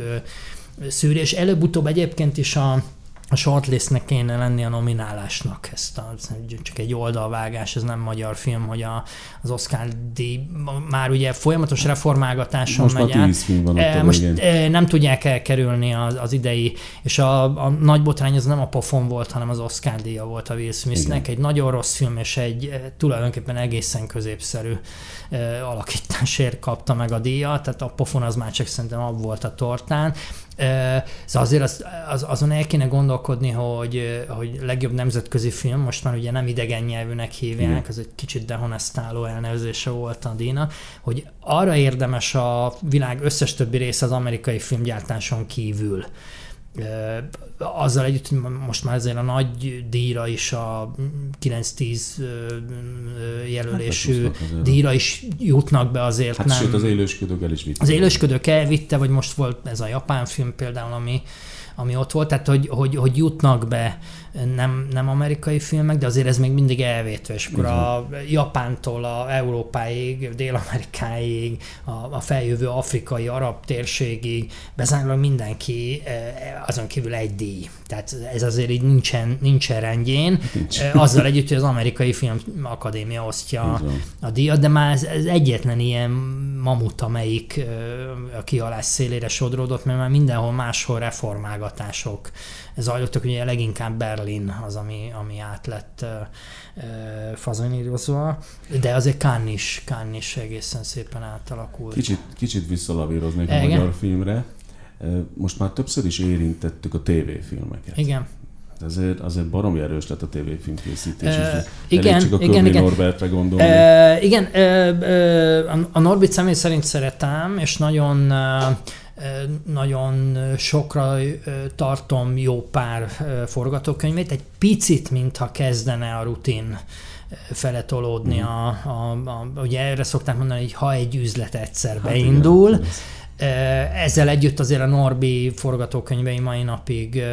Speaker 2: szűrés. Előbb-utóbb egyébként is a a shortlistnek kéne lenni a nominálásnak. Ezt a, csak egy oldalvágás, ez nem magyar film, hogy a, az Oscar díj már ugye folyamatos reformálgatáson
Speaker 1: most
Speaker 2: megy
Speaker 1: át. Film van
Speaker 2: e, most e, nem tudják elkerülni az, az idei, és a, a nagy botrány az nem a pofon volt, hanem az Oscar díja volt a Will Smithnek. Egy nagyon rossz film, és egy e, tulajdonképpen egészen középszerű e, alakításért kapta meg a díjat, tehát a pofon az már csak szerintem ab volt a tortán. Szóval azért az, az, azon el kéne gondolkodni, hogy, hogy legjobb nemzetközi film, most már ugye nem idegen nyelvűnek hívják, az egy kicsit dehonestáló elnevezése volt a Dina, hogy arra érdemes a világ összes többi része az amerikai filmgyártáson kívül azzal együtt, most már ezért a nagy díjra is a 9-10 jelölésű hát díjra is jutnak be azért.
Speaker 1: Hát
Speaker 2: nem.
Speaker 1: sőt, az élősködők el is vitte.
Speaker 2: Az élősködők elvitte, vagy most volt ez a japán film például, ami, ami ott volt, tehát hogy, hogy, hogy jutnak be nem, nem amerikai filmek, de azért ez még mindig elvétve, és akkor a Japántól a Európáig, Dél-Amerikáig, a, a feljövő afrikai, arab térségig, bezárólag mindenki eh, azon kívül egy díj. Tehát ez azért így nincsen, nincsen rendjén. Nincs. Eh, azzal együtt, hogy az amerikai film akadémia osztja a díjat, de már ez, ez egyetlen ilyen mamut, amelyik eh, a kihalás szélére sodródott, mert már mindenhol máshol reformálgatások zajlottak, ugye leginkább Berlin az, ami, ami át lett fazonírozva, de azért Cannes is, Cannes is egészen szépen átalakult.
Speaker 1: Kicsit, kicsit visszalavíroznék a magyar filmre. Most már többször is érintettük a tévéfilmeket.
Speaker 2: Igen.
Speaker 1: Azért, azért baromi erős lett a tévéfilm készítés. Uh,
Speaker 2: igen,
Speaker 1: csak a
Speaker 2: igen, igen.
Speaker 1: Norbertre gondolni.
Speaker 2: Uh, igen, uh, uh, a Norbit személy szerint szeretem, és nagyon uh, nagyon sokra tartom jó pár forgatókönyvét, egy picit, mintha kezdene a rutin fele tolódni. Mm. A, a, a, ugye erre szokták mondani, hogy ha egy üzlet egyszer hát beindul, igen Ezzel együtt azért a Norbi forgatókönyvei mai napig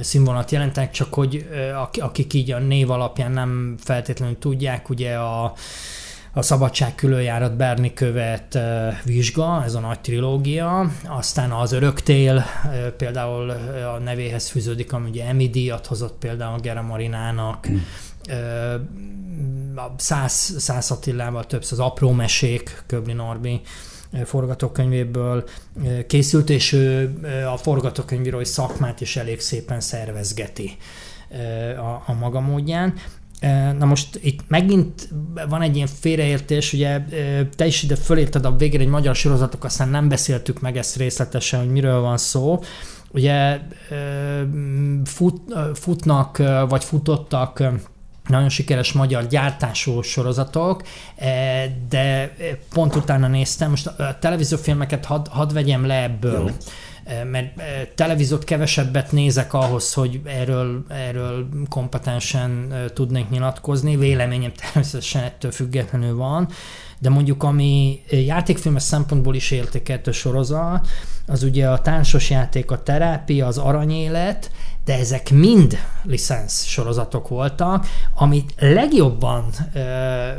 Speaker 2: színvonalat jelentenek, csak hogy akik így a név alapján nem feltétlenül tudják, ugye a a Szabadság különjárat Berni követ vizsga, ez a nagy trilógia, aztán az Öröktél például a nevéhez fűződik, ami ugye Emmy díjat hozott például Gera Marinának, mm. Száz, Száz Attilával többször az Apró Mesék, Köbli Norbi forgatókönyvéből készült, és ő a forgatókönyvírói szakmát is elég szépen szervezgeti a, a maga módján. Na most itt megint van egy ilyen félreértés, ugye te is ide fölírtad a végére egy magyar sorozatok, aztán nem beszéltük meg ezt részletesen, hogy miről van szó. Ugye fut, futnak, vagy futottak nagyon sikeres magyar gyártású sorozatok, de pont utána néztem, most a televíziófilmeket hadd had vegyem le ebből. Jó mert televízót kevesebbet nézek ahhoz, hogy erről, erről kompetensen tudnék nyilatkozni. Véleményem természetesen ettől függetlenül van, de mondjuk ami játékfilmes szempontból is értékeltő sorozat, az ugye a társas játék, a terápia, az aranyélet, de ezek mind licensz sorozatok voltak, amit legjobban ö,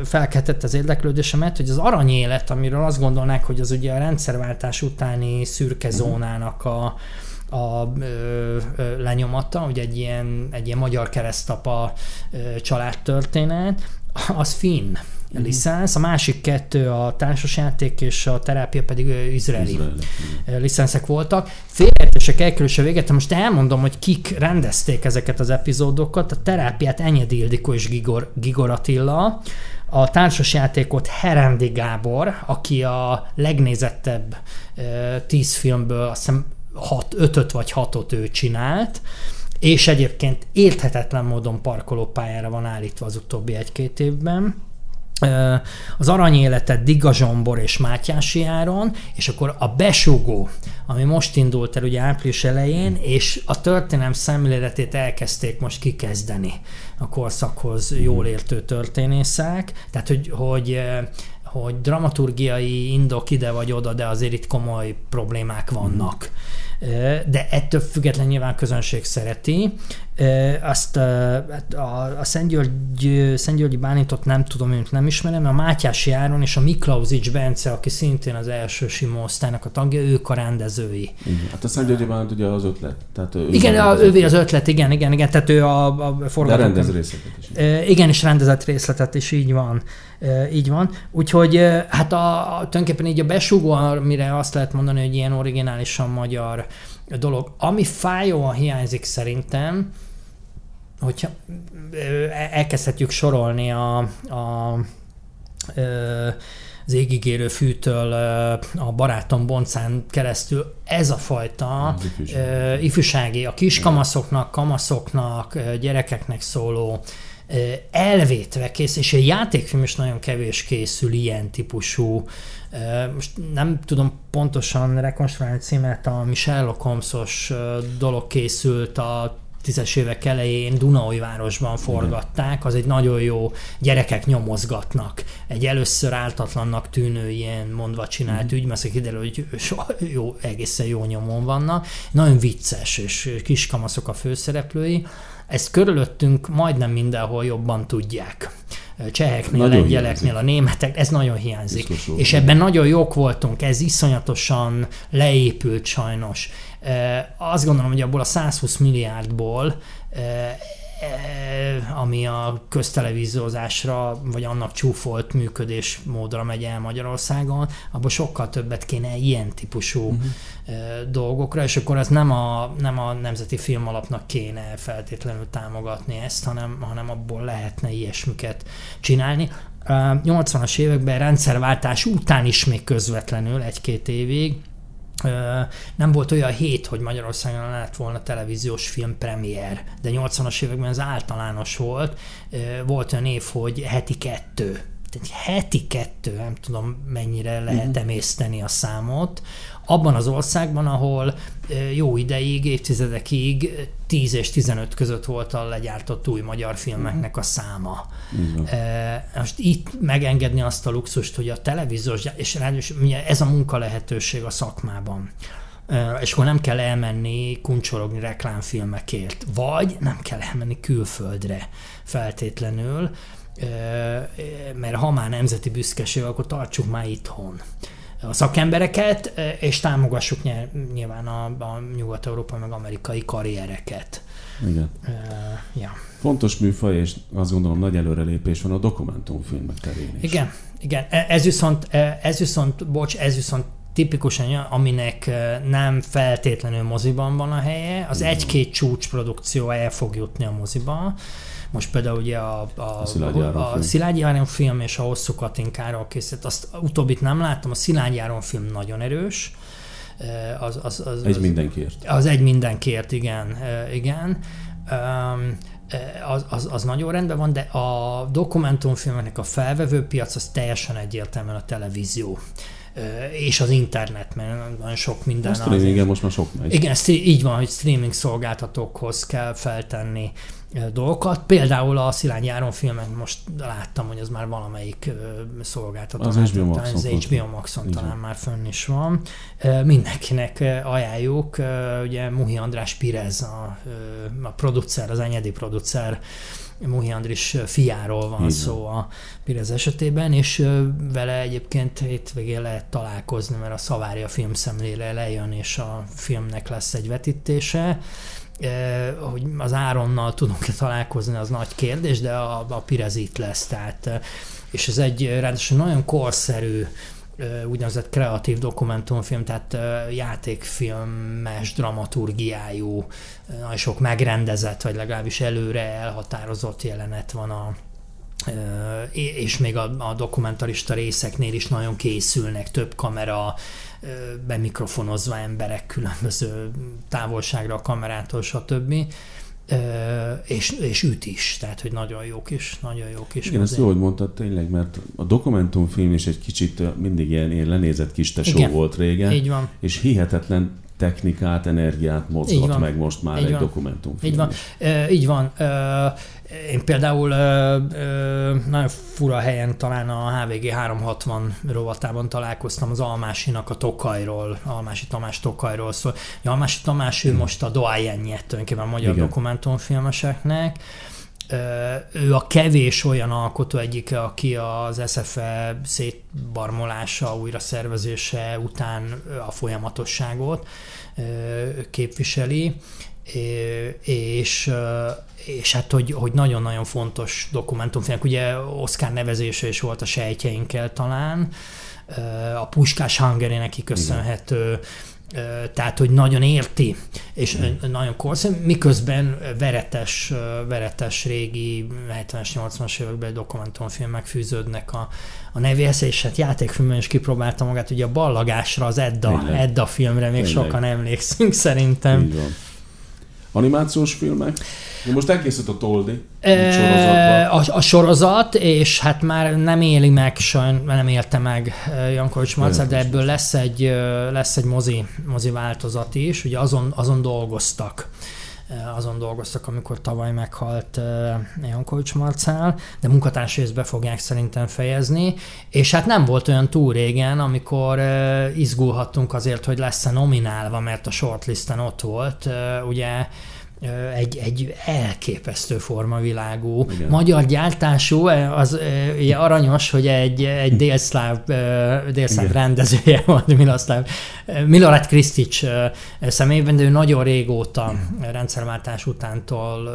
Speaker 2: felkeltett az érdeklődésemet, hogy az aranyélet, amiről azt gondolnák, hogy az ugye a rendszerváltás utáni szürke zónának a, a ö, ö, lenyomata, ugye egy ilyen, egy ilyen magyar keresztapa ö, családtörténet, az finn mm. licensz, a másik kettő a társasjáték és a terápia pedig izraeli, izraeli. licenszek voltak. Félreértések elkerülése véget, most elmondom, hogy kik rendezték ezeket az epizódokat. A terápiát Enyedi Ildikó és Gigor, Gigor Attila, a társasjátékot Herendi Gábor, aki a legnézettebb tíz filmből azt hiszem hat, ötöt vagy hatot ő csinált, és egyébként érthetetlen módon parkolópályára van állítva az utóbbi egy-két évben. Az aranyéletet Diga Zsombor és Mátyási Áron, és akkor a Besugó, ami most indult el ugye április elején, és a történelem szemléletét elkezdték most kikezdeni a korszakhoz jól értő történészek, tehát hogy, hogy hogy dramaturgiai indok ide vagy oda, de azért itt komoly problémák vannak. Mm de ettől független nyilván közönség szereti. Azt hát a, a Szentgyörgy, Szentgyörgyi Bálintot nem tudom, őt nem ismerem, a Mátyási Áron és a Miklausics Bence, aki szintén az első Simo osztálynak a tagja, ők a rendezői.
Speaker 1: Igen. Hát a Szentgyörgyi Bálint ugye az ötlet.
Speaker 2: Tehát ő igen, a, ővé az ötlet, igen, igen, igen, tehát ő a, a
Speaker 1: forgatókönyv. De rendez részletet is.
Speaker 2: Igen, és rendezett részletet is, így van. Így van. Úgyhogy hát a, a, tulajdonképpen így a besugó, amire azt lehet mondani, hogy ilyen originálisan magyar dolog. Ami fájóan hiányzik szerintem, hogyha elkezdhetjük sorolni a, a az égigérő fűtől a barátom boncán keresztül ez a fajta ifjúsági, ifjúsági a kiskamaszoknak, kamaszoknak, gyerekeknek szóló elvétve kész, és a játékfilm is nagyon kevés készül ilyen típusú. Most nem tudom pontosan rekonstruálni címet, a Sherlock Holmesos dolog készült a tízes évek elején városban forgatták, az egy nagyon jó, gyerekek nyomozgatnak. Egy először áltatlannak tűnő ilyen mondva csinált mm. ügy, mert kiderül, hogy jó, egészen jó nyomon vannak. Nagyon vicces, és kiskamaszok a főszereplői. Ezt körülöttünk majdnem mindenhol jobban tudják. Cseheknél, nagyon lengyeleknél, hiányzik. a németek, ez nagyon hiányzik. Biztos és ebben nagyon jók voltunk, ez iszonyatosan leépült sajnos. Azt gondolom, hogy abból a 120 milliárdból ami a köztelevíziózásra, vagy annak csúfolt működésmódra megy el Magyarországon, abban sokkal többet kéne ilyen típusú uh-huh. dolgokra, és akkor ez nem a, nem a Nemzeti Filmalapnak kéne feltétlenül támogatni ezt, hanem, hanem abból lehetne ilyesmiket csinálni. 80-as években rendszerváltás után is még közvetlenül egy-két évig nem volt olyan hét, hogy Magyarországon lett volna televíziós film premier, de 80-as években ez általános volt. Volt olyan év, hogy heti kettő heti kettő, nem tudom mennyire lehet uh-huh. emészteni a számot, abban az országban, ahol jó ideig, évtizedekig 10 és 15 között volt a legyártott új magyar filmeknek a száma. Uh-huh. Most itt megengedni azt a luxust, hogy a televíziós, és ráadásul ez a munka lehetőség a szakmában és akkor nem kell elmenni kuncsorogni reklámfilmekért, vagy nem kell elmenni külföldre feltétlenül, mert ha már nemzeti büszkeség, akkor tartsuk már itthon a szakembereket, és támogassuk nyilván a, a nyugat-európai meg amerikai karriereket.
Speaker 1: Igen. Uh, ja. Fontos műfaj, és azt gondolom nagy előrelépés van a dokumentumfilmek terén
Speaker 2: is. Igen, igen. E, ez viszont, e, ez viszont, bocs, ez viszont tipikusan aminek nem feltétlenül moziban van a helye, az egy-két csúcsprodukció el fog jutni a moziba. Most például ugye a, a, a, a Szilágyi Áron film és a Hosszú Katinkáról készült, azt utóbbit nem láttam, a Szilágyi Áron film nagyon erős.
Speaker 1: Az, az, az, egy mindenkiért.
Speaker 2: Az egy mindenkiért, igen. igen. Az, az, az nagyon rendben van, de a dokumentumfilmeknek a felvevő piac az teljesen egyértelműen a televízió és az internet, mert nagyon sok minden. A
Speaker 1: streamingen most már sok megy.
Speaker 2: Igen, így van, hogy streaming szolgáltatókhoz kell feltenni dolgokat. Például a Szilány Járon filmek most láttam, hogy az már valamelyik szolgáltató.
Speaker 1: Az HBO Maxon.
Speaker 2: Az HBO Maxon talán már fönn is van. Mindenkinek ajánljuk. Ugye Muhi András Pirez, a, a producer, az enyedi producer Muhi Andris fiáról van Igen. szó a Pirez esetében, és vele egyébként hétvégén lehet találkozni, mert a Szavária filmszemlére lejön, és a filmnek lesz egy vetítése. Hogy az Áronnal tudunk-e találkozni, az nagy kérdés, de a, a Pirez itt lesz, tehát és ez egy ráadásul nagyon korszerű úgynevezett kreatív dokumentumfilm, tehát játékfilmes dramaturgiájú, nagyon sok megrendezett, vagy legalábbis előre elhatározott jelenet van a, és még a, a dokumentarista részeknél is nagyon készülnek, több kamera, bemikrofonozva emberek különböző távolságra a kamerától, stb és, és üt is, tehát hogy nagyon jó kis, nagyon jó kis.
Speaker 1: Igen, ezt jó, hogy mondtad tényleg, mert a dokumentumfilm is egy kicsit mindig ilyen, ilyen lenézett kis tesó Igen, volt régen.
Speaker 2: Így van.
Speaker 1: És hihetetlen technikát, energiát mozgat meg most már így egy van. dokumentumfilm.
Speaker 2: Így van. E, így van. E, én például ö, ö, nagyon fura helyen talán a HVG 360 rovatában találkoztam az Almásinak a Tokajról, Almási Tamás Tokajról szól. Almási Tamás ő hmm. most a doájenje tulajdonképpen a magyar Igen. dokumentumfilmeseknek. Ő a kevés olyan alkotó egyike, aki az SFE szétbarmolása, újra szervezése után a folyamatosságot képviseli. És, és hát, hogy, hogy nagyon-nagyon fontos dokumentumfilmek, ugye Oscar nevezése is volt a sejtjeinkkel talán, a Puskás Hungary neki köszönhető, Igen tehát, hogy nagyon érti, és mm. nagyon korszerű, miközben veretes, veretes régi 70-es, 80-as években dokumentumfilmek fűződnek a, a nevéhez, és hát játékfilmben is kipróbálta magát, ugye a ballagásra, az Edda, Edda filmre még Tényleg. sokan emlékszünk szerintem.
Speaker 1: Így van. Animációs filmek? Most elkészült a Toldi
Speaker 2: e, a, a sorozat, és hát már nem éli meg, sajn, nem élte meg Jankovics Marcel, de ebből lesz egy, lesz egy mozi, mozi változat is, ugye azon, azon dolgoztak azon dolgoztak, amikor tavaly meghalt Jankovics Marcel, de munkatársai be fogják szerintem fejezni, és hát nem volt olyan túl régen, amikor izgulhattunk azért, hogy lesz-e nominálva, mert a shortlisten ott volt, ugye egy, egy elképesztő formavilágú, Igen. magyar gyártású, az ugye aranyos, hogy egy, egy délszláv, délszláv rendezője volt Miloszláv, Milorad Krisztics személyben, de ő nagyon régóta rendszerváltás utántól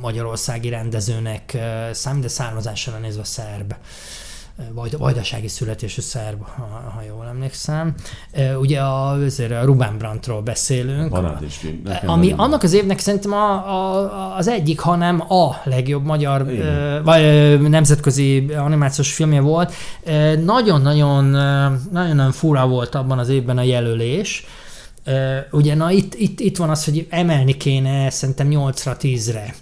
Speaker 2: magyarországi rendezőnek számít, de származásra nézve szerb vajdasági születésű szerb, ha, ha jól emlékszem. Ugye a, a Ruben Brandtról beszélünk.
Speaker 1: is
Speaker 2: ami nagyon annak az évnek szerintem a, a, az egyik, hanem a legjobb magyar vagy nemzetközi animációs filmje volt. Nagyon-nagyon nagyon fura volt abban az évben a jelölés. Ugye na itt, itt, itt van az, hogy emelni kéne szerintem 8-ra 10-re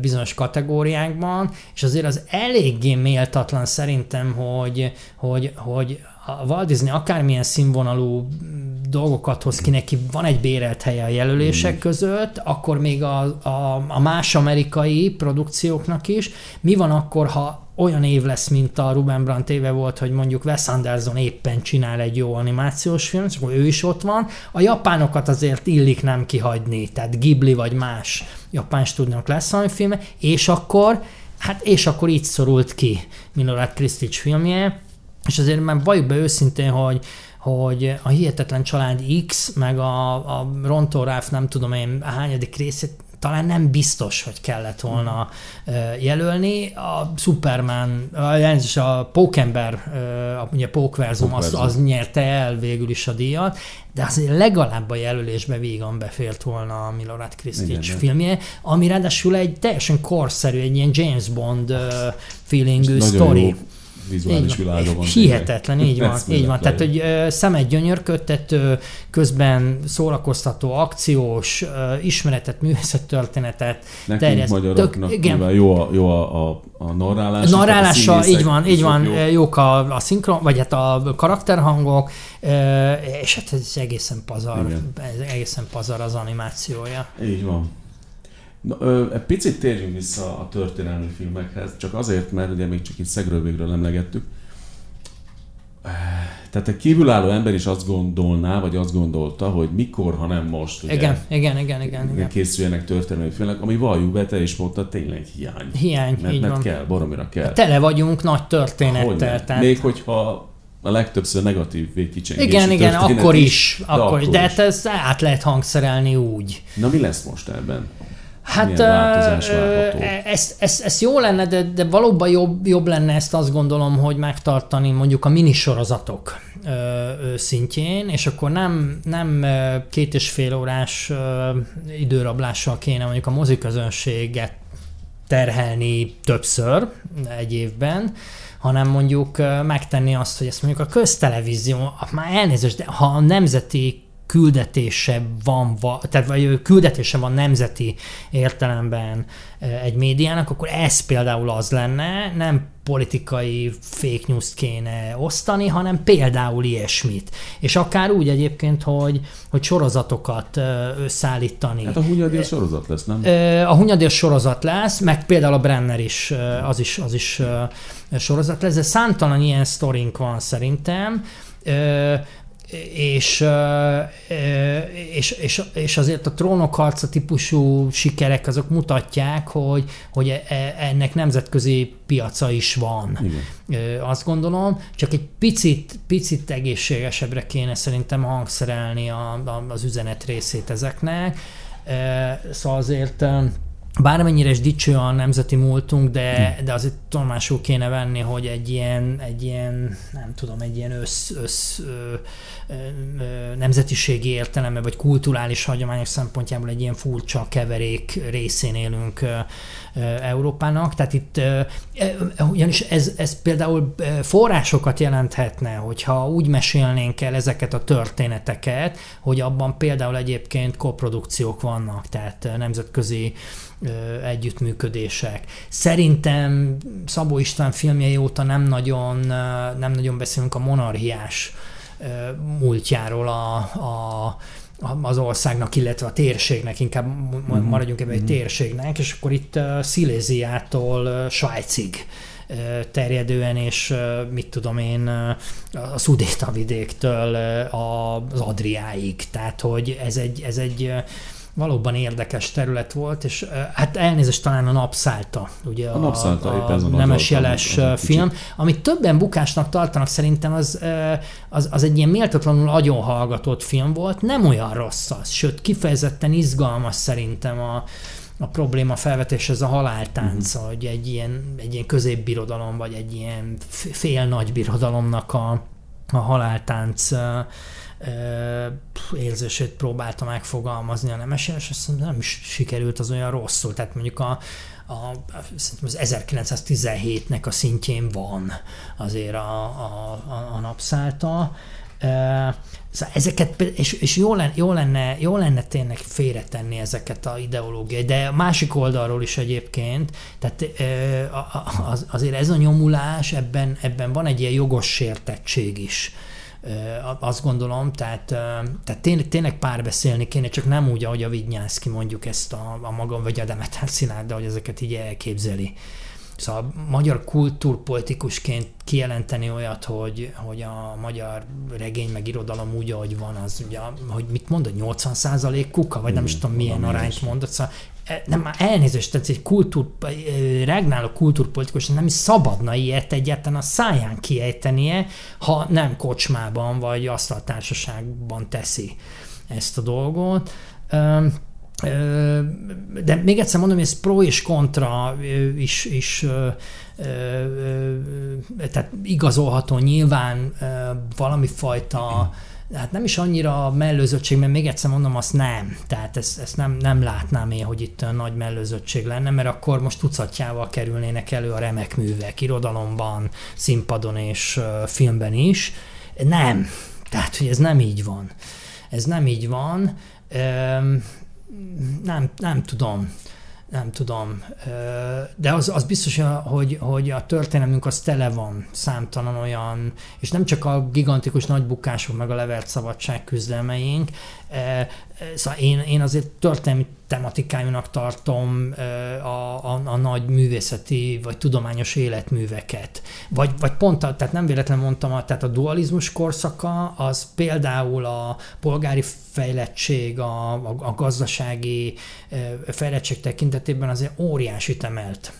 Speaker 2: bizonyos kategóriákban, és azért az eléggé méltatlan szerintem, hogy, hogy, hogy a Walt Disney akármilyen színvonalú dolgokat hoz ki, neki van egy bérelt helye a jelölések mm. között, akkor még a, a, a más amerikai produkcióknak is. Mi van akkor, ha olyan év lesz, mint a Ruben Brandt éve volt, hogy mondjuk Wes Anderson éppen csinál egy jó animációs film, és akkor ő is ott van. A japánokat azért illik nem kihagyni, tehát Ghibli vagy más japán stúdiók lesz valami film, és akkor, hát és akkor így szorult ki Milorad Kristics filmje, és azért már valljuk be őszintén, hogy, hogy a Hihetetlen Család X, meg a, a Ronto Ralph nem tudom én hányadik részét talán nem biztos, hogy kellett volna jelölni. A Superman, a, a Pókember, a, ugye Pókverzum, az, az nyerte el végül is a díjat, de azért legalább a jelölésbe vígan befért volna a Milorad Kristics filmje, ami ráadásul egy teljesen korszerű, egy ilyen James Bond feelingű sztori. Jó
Speaker 1: vizuális világa van.
Speaker 2: Hihetetlen, így van. így van. Tehát, hogy szemet gyönyörködtető, közben szórakoztató, akciós, ismeretet, művészettörténetet
Speaker 1: Nekünk terjeszt. magyaroknak Tök, igen. jó a, jó a, a, a narrálás.
Speaker 2: A narrálása, így van, így van, jó. jók a, a szinkron, vagy hát a karakterhangok, és hát ez egészen pazar, igen. ez egészen pazar az animációja.
Speaker 1: Így van. Na, ö, egy picit térjünk vissza a történelmi filmekhez, csak azért, mert ugye még csak itt szegről végről emlegettük. Tehát egy kívülálló ember is azt gondolná, vagy azt gondolta, hogy mikor, ha nem most,
Speaker 2: ugye, igen, igen, igen, igen, igen.
Speaker 1: készüljenek történelmi filmek, ami valljuk be, te is mondta, tényleg hiány.
Speaker 2: Hiány,
Speaker 1: mert,
Speaker 2: így
Speaker 1: mert
Speaker 2: van.
Speaker 1: kell, baromira kell.
Speaker 2: Tele vagyunk nagy történettel.
Speaker 1: Tehát... Még hogyha a legtöbbször negatív végkicsengési
Speaker 2: Igen, igen, akkor is. is akkor, akkor is. De hát ezt át lehet hangszerelni úgy.
Speaker 1: Na mi lesz most ebben?
Speaker 2: Hát ezt, ezt, ezt jó lenne, de, de valóban jobb, jobb lenne ezt azt gondolom, hogy megtartani mondjuk a minisorozatok szintjén, és akkor nem, nem két és fél órás időrablással kéne mondjuk a moziközönséget terhelni többször egy évben, hanem mondjuk megtenni azt, hogy ezt mondjuk a köztelevízió, már elnézést, de ha a nemzeti küldetése van, tehát vagy küldetése van nemzeti értelemben egy médiának, akkor ez például az lenne, nem politikai fake news kéne osztani, hanem például ilyesmit. És akár úgy egyébként, hogy, hogy sorozatokat összeállítani.
Speaker 1: Hát a Hunyadi sorozat lesz, nem?
Speaker 2: A Hunyadi sorozat lesz, meg például a Brenner is, az is, az is sorozat lesz, de számtalan ilyen sztorink van szerintem és, és, és, és azért a trónok harca típusú sikerek azok mutatják, hogy, hogy e, e, ennek nemzetközi piaca is van. Igen. Azt gondolom, csak egy picit, picit egészségesebbre kéne szerintem hangszerelni a, a, az üzenet részét ezeknek. Szóval azért bármennyire is dicső a nemzeti múltunk, de, hm. de azért tudomásul kéne venni, hogy egy ilyen, egy ilyen nem tudom, egy ilyen össz, össz ö, ö, ö, nemzetiségi értelemben, vagy kulturális hagyományok szempontjából egy ilyen furcsa keverék részén élünk ö, ö, Európának. Tehát itt ö, ugyanis ez, ez például forrásokat jelenthetne, hogyha úgy mesélnénk el ezeket a történeteket, hogy abban például egyébként koprodukciók vannak, tehát nemzetközi együttműködések. Szerintem Szabó István filmjei óta nem nagyon, nem nagyon beszélünk a monarchiás múltjáról a, a az országnak, illetve a térségnek, inkább mhm. maradjunk ebben egy mhm. térségnek, és akkor itt Sziléziától Svájcig terjedően, és mit tudom én, a Szudéta vidéktől az Adriáig. Tehát, hogy ez egy, ez egy valóban érdekes terület volt, és hát elnézést talán a Napszálta, ugye a, a, napszálta, a, a nemes jeles film, kicsit. amit többen bukásnak tartanak szerintem, az, az, az egy ilyen méltatlanul agyon hallgatott film volt, nem olyan rossz az, sőt kifejezetten izgalmas szerintem a, a probléma felvetés ez a haláltánc, uh-huh. hogy egy ilyen, egy ilyen középbirodalom, vagy egy ilyen fél nagy birodalomnak a, a haláltánc érzését próbálta megfogalmazni a nemes, és azt nem is sikerült az olyan rosszul. Tehát mondjuk a, a, az 1917-nek a szintjén van azért a, a, a, a napszálta. Szóval ezeket, és, és jó, lenne, jó, lenne, jó lenne tényleg félretenni ezeket a ideológiai, de a másik oldalról is egyébként, tehát az, azért ez a nyomulás, ebben, ebben van egy ilyen jogos sértettség is azt gondolom, tehát, tehát tényleg, tényleg párbeszélni kéne, csak nem úgy, ahogy a Vignyánszki mondjuk ezt a, a magam, vagy a Demeter Szilárd, de hogy ezeket így elképzeli. Szóval magyar kultúrpolitikusként kijelenteni olyat, hogy, hogy a magyar regény meg irodalom úgy, ahogy van, az ugye, hogy mit mondod, 80 kuka, vagy nem is tudom milyen arányt mondod, szóval nem, már elnézést, tehát egy kultúr, e, regnáló kultúrpolitikus nem is szabadna ilyet egyáltalán a száján kiejtenie, ha nem kocsmában vagy asztaltársaságban teszi ezt a dolgot. De még egyszer mondom, hogy ez pro és kontra is, is tehát igazolható nyilván valami fajta hát nem is annyira mellőzöttség, mert még egyszer mondom, azt nem. Tehát ezt, ezt nem, nem látnám én, hogy itt nagy mellőzöttség lenne, mert akkor most tucatjával kerülnének elő a remek művek, irodalomban, színpadon és filmben is. Nem. Tehát, hogy ez nem így van. Ez nem így van nem, nem tudom nem tudom, de az, az biztos, hogy, hogy a történelmünk az tele van számtalan olyan, és nem csak a gigantikus nagy bukások, meg a levert szabadság küzdelmeink, Szóval én, én azért történelmi tematikájúnak tartom a, a, a nagy művészeti vagy tudományos életműveket. Vagy, vagy pont, a, tehát nem véletlenül mondtam, tehát a dualizmus korszaka az például a polgári fejlettség, a, a, a gazdasági fejlettség tekintetében azért óriási emelt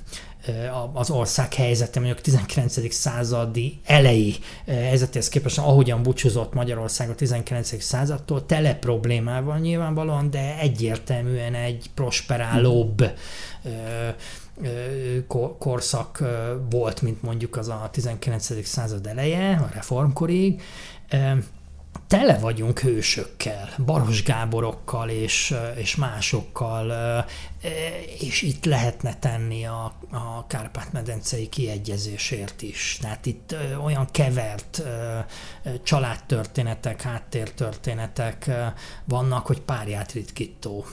Speaker 2: az ország helyzete, mondjuk a 19. századi elejé helyzetéhez képest, ahogyan búcsúzott Magyarország a 19. századtól, tele problémával nyilvánvalóan, de egyértelműen egy prosperálóbb korszak volt, mint mondjuk az a 19. század eleje, a reformkorig tele vagyunk hősökkel, Baros Gáborokkal és, és másokkal, és itt lehetne tenni a, a Kárpát-medencei kiegyezésért is. Tehát itt olyan kevert családtörténetek, háttértörténetek vannak, hogy párját ritkító.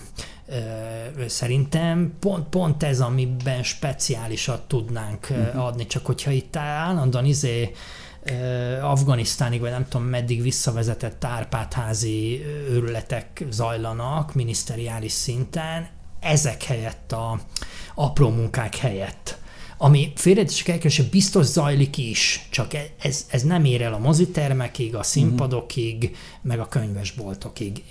Speaker 2: Szerintem pont, pont ez, amiben speciálisat tudnánk uh-huh. adni, csak hogyha itt állandóan izé afganisztánig, vagy nem tudom meddig visszavezetett Árpádházi őrületek zajlanak miniszteriális szinten, ezek helyett a apró munkák helyett ami félretétek elkezdés, biztos zajlik is, csak e, ez, ez nem ér el a mozitermekig, a színpadokig, meg a könyvesboltokig,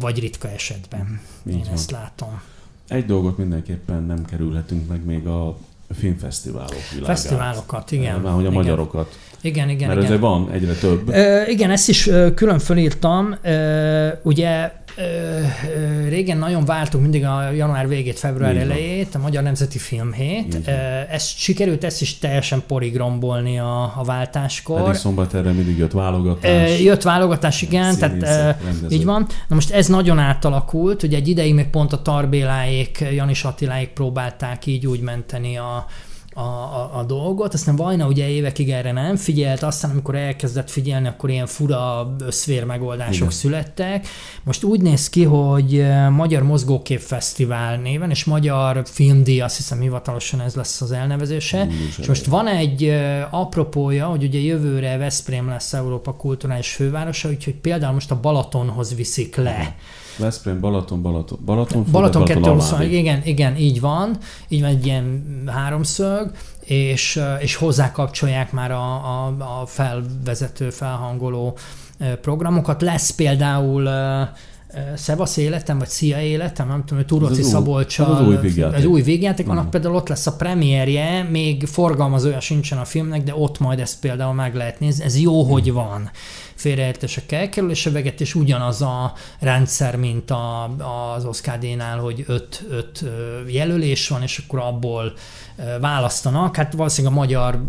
Speaker 2: vagy ritka esetben. Így Én van. ezt látom.
Speaker 1: Egy dolgot mindenképpen nem kerülhetünk meg még a filmfesztiválok világát.
Speaker 2: Fesztiválokat, igen.
Speaker 1: Már hogy a igen. magyarokat.
Speaker 2: Igen, igen,
Speaker 1: Mert
Speaker 2: igen.
Speaker 1: van egyre több.
Speaker 2: E, igen, ezt is külön fölírtam. E, ugye régen nagyon vártuk mindig a január végét, február elejét, a Magyar Nemzeti Filmhét. Ezt sikerült ezt is teljesen porig rombolni a, a váltáskor.
Speaker 1: Pedig szombat erre mindig jött válogatás.
Speaker 2: Jött válogatás, igen, Színészek, tehát rendező. így van. Na most ez nagyon átalakult, ugye egy ideig még pont a Tarbéláék, Janis Attiláék próbálták így úgy menteni a, a, a, a dolgot, aztán Vajna ugye évekig erre nem figyelt, aztán amikor elkezdett figyelni, akkor ilyen fura összvér megoldások Igen. születtek. Most úgy néz ki, hogy Magyar Mozgókép Fesztivál néven, és Magyar Filmdíj, azt hiszem hivatalosan ez lesz az elnevezése. Úgy és most van egy apropója, hogy ugye jövőre Veszprém lesz Európa kulturális fővárosa, úgyhogy például most a Balatonhoz viszik le. Igen
Speaker 1: Veszprém, Balaton, Balaton, Balaton,
Speaker 2: Balaton, Balaton 2 igen, igen, így van, így van egy ilyen háromszög, és, és hozzá kapcsolják már a, a, a felvezető, felhangoló programokat. Lesz például Szevasz életem, vagy Szia életem, nem tudom, hogy Turoci Szabolcsal.
Speaker 1: Az új végjáték.
Speaker 2: Az új végjáték, annak például ott lesz a premierje, még forgalmazója sincsen a filmnek, de ott majd ezt például meg lehet nézni. Ez jó, hmm. hogy van félreértések elkerülése és ugyanaz a rendszer, mint a, az Oscar nál hogy öt, öt jelölés van, és akkor abból választanak. Hát valószínűleg a magyar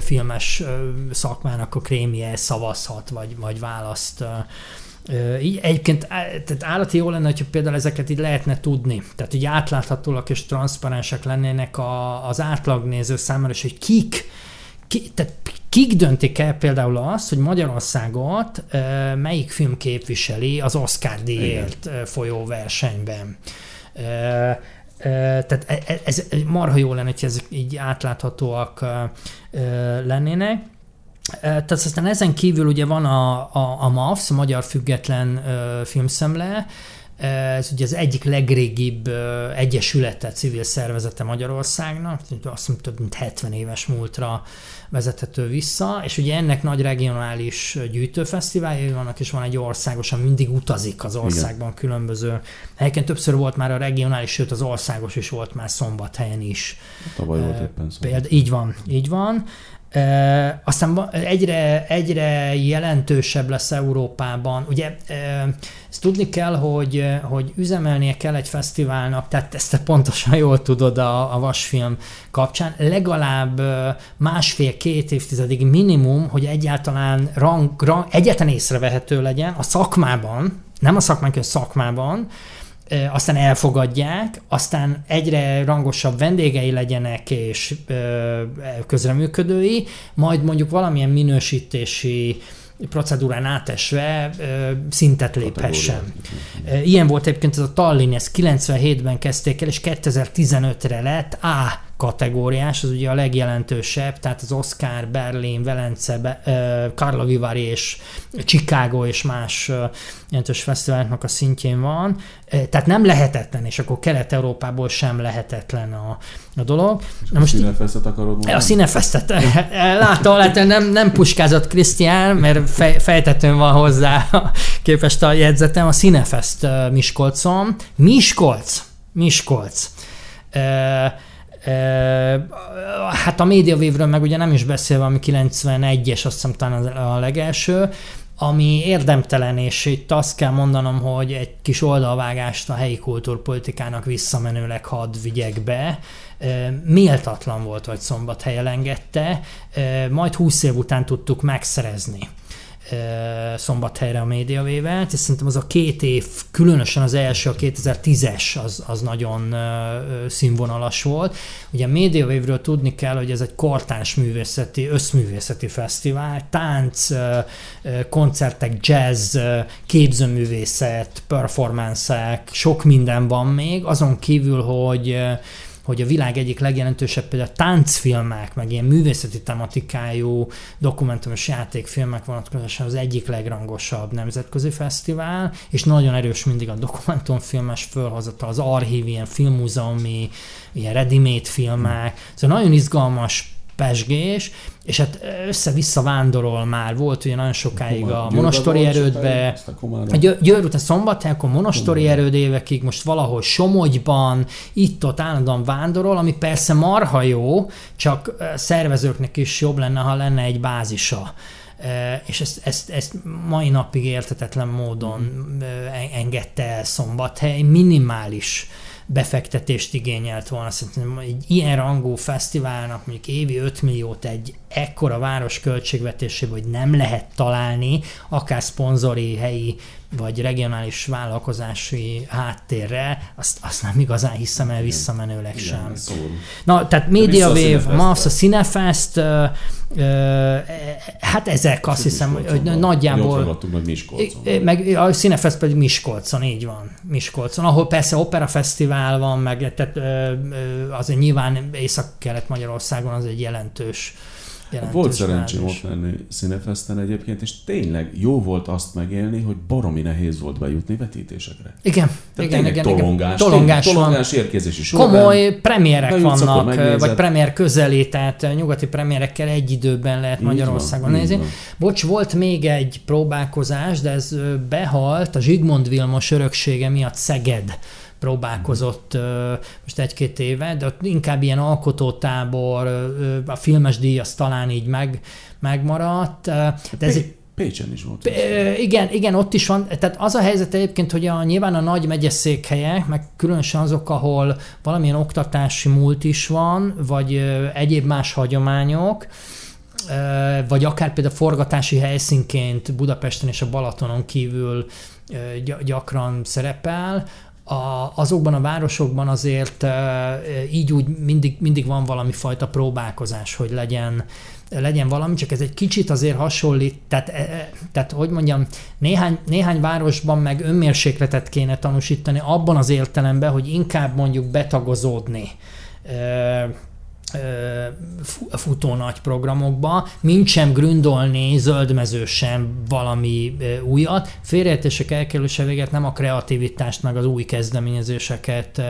Speaker 2: filmes szakmának a krémje szavazhat, vagy, vagy választ így egyébként tehát állati jó lenne, hogyha például ezeket így lehetne tudni. Tehát így átláthatóak és transzparensek lennének a, az átlagnéző számára, és hogy kik, ki, tehát kik döntik el például azt, hogy Magyarországot melyik film képviseli az Oscar díjért folyó versenyben. Tehát e, e, ez marha jó lenne, hogy ezek így átláthatóak lennének. Tehát aztán ezen kívül ugye van a, a, a MAFS, a Magyar Független Filmszemle, ez ugye az egyik legrégibb egyesülete, civil szervezete Magyarországnak, azt mondom, több mint 70 éves múltra vezethető vissza, és ugye ennek nagy regionális gyűjtőfesztiváljai vannak, és van egy országos, ami mindig utazik az országban Igen. különböző helyeken. Többször volt már a regionális, sőt az országos is volt már szombathelyen is.
Speaker 1: Tavaly volt éppen
Speaker 2: szombat. Például, így van, így van. E, aztán egyre, egyre jelentősebb lesz Európában. Ugye e, ezt tudni kell, hogy, hogy üzemelnie kell egy fesztiválnak, tehát ezt te pontosan jól tudod a, a vasfilm kapcsán, legalább másfél-két évtizedig minimum, hogy egyáltalán rang, rang, egyetlen észrevehető legyen a szakmában, nem a szakmán, a szakmában, aztán elfogadják, aztán egyre rangosabb vendégei legyenek és közreműködői, majd mondjuk valamilyen minősítési procedúrán átesve szintet léphessen. Ilyen volt egyébként ez a Tallinn, ezt 97-ben kezdték el, és 2015-re lett A kategóriás, az ugye a legjelentősebb, tehát az Oscar, Berlin, Velence, Carlo Vivari és Chicago és más jelentős fesztiváloknak a szintjén van. Tehát nem lehetetlen, és akkor Kelet-Európából sem lehetetlen a, a dolog.
Speaker 1: Na most a színefesztet akarod mondani?
Speaker 2: A színefesztet. Látom, hát nem, nem puskázott Krisztián, mert fej, fejtetőn van hozzá képest a jegyzetem. A színefeszt Miskolcon. Miskolc! Miskolc. Hát a médiavévről meg ugye nem is beszélve, ami 91-es, azt hiszem talán a legelső, ami érdemtelen, és itt azt kell mondanom, hogy egy kis oldalvágást a helyi kultúrpolitikának visszamenőleg hadd vigyek be. Méltatlan volt, hogy Szombathely elengedte, majd 20 év után tudtuk megszerezni szombathelyre a médiavévet, és szerintem az a két év, különösen az első, a 2010-es, az, az nagyon színvonalas volt. Ugye a médiavévről tudni kell, hogy ez egy kortárs művészeti, összművészeti fesztivál, tánc, koncertek, jazz, képzőművészet, performanszek, sok minden van még, azon kívül, hogy hogy a világ egyik legjelentősebb például táncfilmek, meg ilyen művészeti tematikájú dokumentumos játékfilmek vonatkozóan az egyik legrangosabb nemzetközi fesztivál, és nagyon erős mindig a dokumentumfilmes fölhozata, az archív, ilyen filmmúzeumi, ilyen ready filmek, szóval nagyon izgalmas pesgés, és hát össze-vissza vándorol már, volt ugye nagyon sokáig a Monostori erődbe, a Győr után Szombathely, akkor Monostori erőd évekig, most valahol Somogyban, itt-ott állandóan vándorol, ami persze marha jó, csak szervezőknek is jobb lenne, ha lenne egy bázisa. És ezt, ezt, ezt mai napig értetetlen módon engedte el Szombathely, minimális befektetést igényelt volna. Szerintem egy ilyen rangú fesztiválnak mondjuk évi 5 milliót egy ekkora város költségvetésében, hogy nem lehet találni, akár szponzori, helyi vagy regionális vállalkozási háttérre, azt, azt nem igazán hiszem el visszamenőleg sem. Igen, Na, tehát MediaWave, MAFS, a Cinefest, ö, ö, hát ezek azt hiszem, hogy nagyjából...
Speaker 1: meg Miskolcon.
Speaker 2: Meg a Cinefest pedig Miskolcon, így van. Miskolcon, ahol persze Opera Fesztivál van, meg tehát azért nyilván Észak-Kelet-Magyarországon az egy jelentős
Speaker 1: volt szerencsém ott lenni Színefeszten egyébként, és tényleg jó volt azt megélni, hogy baromi nehéz volt bejutni vetítésekre.
Speaker 2: Igen,
Speaker 1: Tehát
Speaker 2: igen, igen,
Speaker 1: tolongás,
Speaker 2: igen. Tolongás,
Speaker 1: tényleg, tolongás érkezési során.
Speaker 2: Komoly premierek vannak, vagy premier közeli, tehát nyugati premierekkel egy időben lehet így Magyarországon van, nézni. Bocs, volt még egy próbálkozás, de ez behalt a Zsigmond Vilmos öröksége miatt Szeged próbálkozott most egy-két éve, de ott inkább ilyen alkotótábor, a filmes díj az talán így meg, megmaradt. De ez egy
Speaker 1: Pécsen is volt.
Speaker 2: Igen, igen, ott is van. Tehát az a helyzet egyébként, hogy a, nyilván a nagy megyeszékhelyek, meg különösen azok, ahol valamilyen oktatási múlt is van, vagy egyéb más hagyományok, vagy akár például forgatási helyszínként Budapesten és a Balatonon kívül gyakran szerepel, a, azokban a városokban azért e, így úgy mindig, mindig van valami fajta próbálkozás, hogy legyen, legyen valami, csak ez egy kicsit azért hasonlít, tehát, tehát hogy mondjam, néhány, néhány városban meg önmérsékletet kéne tanúsítani abban az értelemben, hogy inkább mondjuk betagozódni futó nagy programokba, mint sem gründolni zöldmezősen valami újat. Félreértések elkerülése nem a kreativitást, meg az új kezdeményezéseket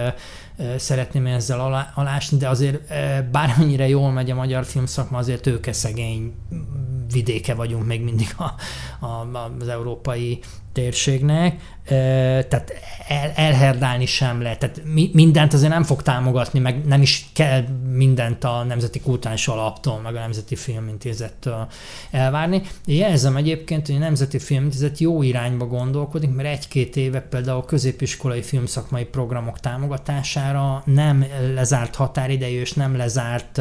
Speaker 2: szeretném ezzel alá, alásni, de azért bármennyire jól megy a magyar filmszakma, azért tőke szegény vidéke vagyunk még mindig a, a, az európai térségnek, tehát el, elherdálni sem lehet. Tehát mindent azért nem fog támogatni, meg nem is kell mindent a Nemzeti Kultúrás Alaptól, meg a Nemzeti Filmintézettől elvárni. Jelzem egyébként, hogy a Nemzeti Filmintézet jó irányba gondolkodik, mert egy-két éve például a középiskolai filmszakmai programok támogatására nem lezárt határidejű és nem lezárt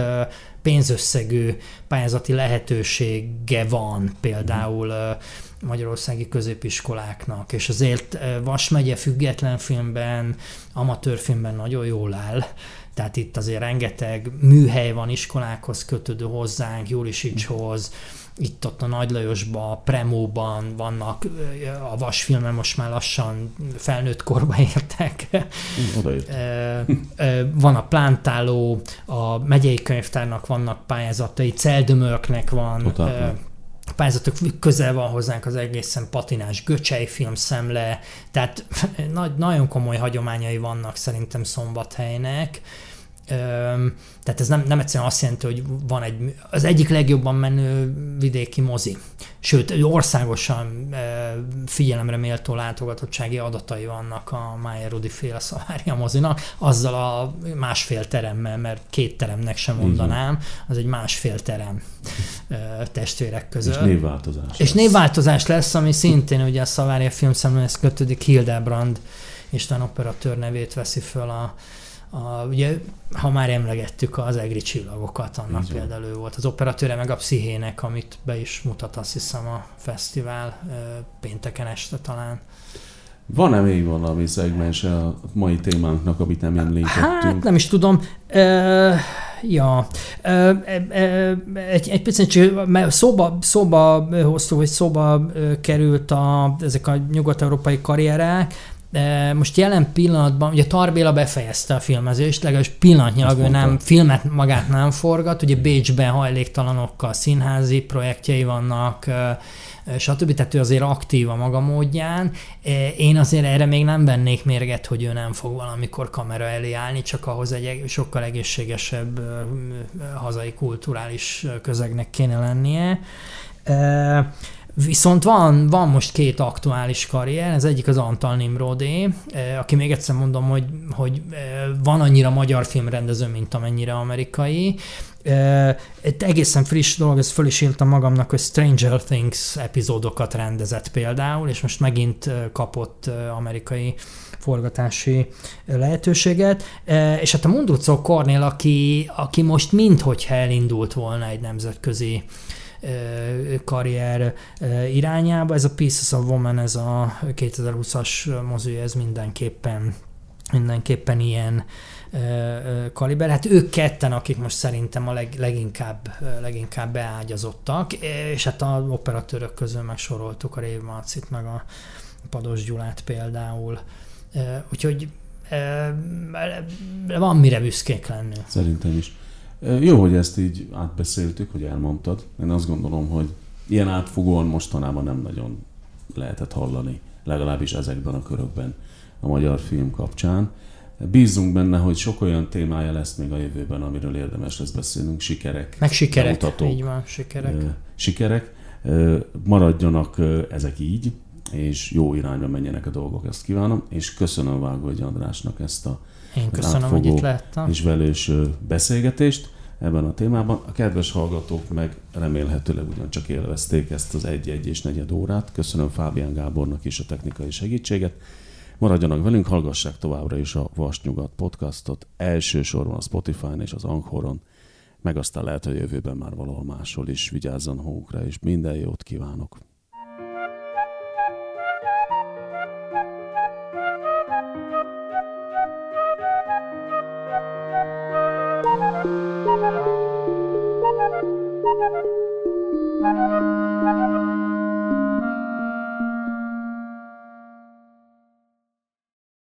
Speaker 2: pénzösszegű pályázati lehetősége van például magyarországi középiskoláknak, és azért Vas megye független filmben, amatőr filmben nagyon jól áll, tehát itt azért rengeteg műhely van iskolákhoz kötődő hozzánk, Jurisicshoz, itt ott a Nagy Lajosban, a Premóban vannak, a vasfilmen most már lassan felnőtt korba értek. Van a Plántáló, a megyei könyvtárnak vannak pályázatai, Celdömölknek van. Total pályázatok közel van hozzánk az egészen patinás Göcsei filmszemle, tehát nagy, nagyon komoly hagyományai vannak szerintem Szombathelynek. Tehát ez nem, nem egyszerűen azt jelenti, hogy van egy, az egyik legjobban menő vidéki mozi. Sőt, országosan figyelemre méltó látogatottsági adatai vannak a Májer Rudi féle Szavária mozinak, azzal a másfél teremmel, mert két teremnek sem mondanám, az egy másfél terem testvérek között.
Speaker 1: És névváltozás.
Speaker 2: És lesz. névváltozás lesz, ami szintén ugye a Szavária filmszemléhez kötődik Hildebrand Isten operatőr nevét veszi föl a, a, ugye, ha már emlegettük az egri csillagokat, annak Igen. például ő volt az operatőre, meg a pszichének, amit be is mutat azt hiszem a fesztivál pénteken este talán.
Speaker 1: Van-e még valami szegmens a mai témánknak, amit nem említettünk?
Speaker 2: Hát nem is tudom. E, ja. E, e, egy, egy picit szóba, szóba hoztuk, vagy szóba került a, ezek a nyugat-európai karrierek, most jelen pillanatban, ugye Tarbéla befejezte a filmezést, legalábbis pillanatnyilag ő nem, filmet magát nem forgat, ugye Bécsben hajléktalanokkal színházi projektjei vannak, stb. Tehát ő azért aktív a maga módján. Én azért erre még nem vennék mérget, hogy ő nem fog valamikor kamera elé állni, csak ahhoz egy sokkal egészségesebb hazai kulturális közegnek kéne lennie. Viszont van, van most két aktuális karrier, ez egyik az Antal Nimrodé, eh, aki még egyszer mondom, hogy, hogy eh, van annyira magyar filmrendező, mint amennyire amerikai. Eh, egy egészen friss dolog, ezt föl is írtam magamnak, hogy Stranger Things epizódokat rendezett például, és most megint kapott amerikai forgatási lehetőséget. És hát a Mundrucó Kornél, aki, aki most minthogyha elindult volna egy nemzetközi karrier irányába. Ez a Pieces of Woman, ez a 2020-as mozi, ez mindenképpen mindenképpen ilyen kaliber. Hát ők ketten, akik most szerintem a leg, leginkább, leginkább beágyazottak, és hát a operatőrök közül megsoroltuk a Rév Marcit, meg a Pados Gyulát például. Úgyhogy van mire büszkék lenni.
Speaker 1: Szerintem is. Jó, hogy ezt így átbeszéltük, hogy elmondtad. Én azt gondolom, hogy ilyen átfogóan mostanában nem nagyon lehetett hallani, legalábbis ezekben a körökben a magyar film kapcsán. Bízunk benne, hogy sok olyan témája lesz még a jövőben, amiről érdemes lesz beszélnünk. Sikerek.
Speaker 2: Meg sikerek, bemutató, így van, sikerek.
Speaker 1: Sikerek. Maradjanak ezek így, és jó irányba menjenek a dolgok, ezt kívánom, és köszönöm Vágógyi Andrásnak ezt a
Speaker 2: Én köszönöm, hogy itt lettem.
Speaker 1: és velős beszélgetést ebben a témában. A kedves hallgatók meg remélhetőleg ugyancsak élvezték ezt az egy-egy és negyed órát. Köszönöm Fábián Gábornak is a technikai segítséget. Maradjanak velünk, hallgassák továbbra is a Vasnyugat podcastot, elsősorban a Spotify-n és az Anchoron, meg aztán lehet, hogy jövőben már valahol máshol is vigyázzon magukra, és minden jót kívánok!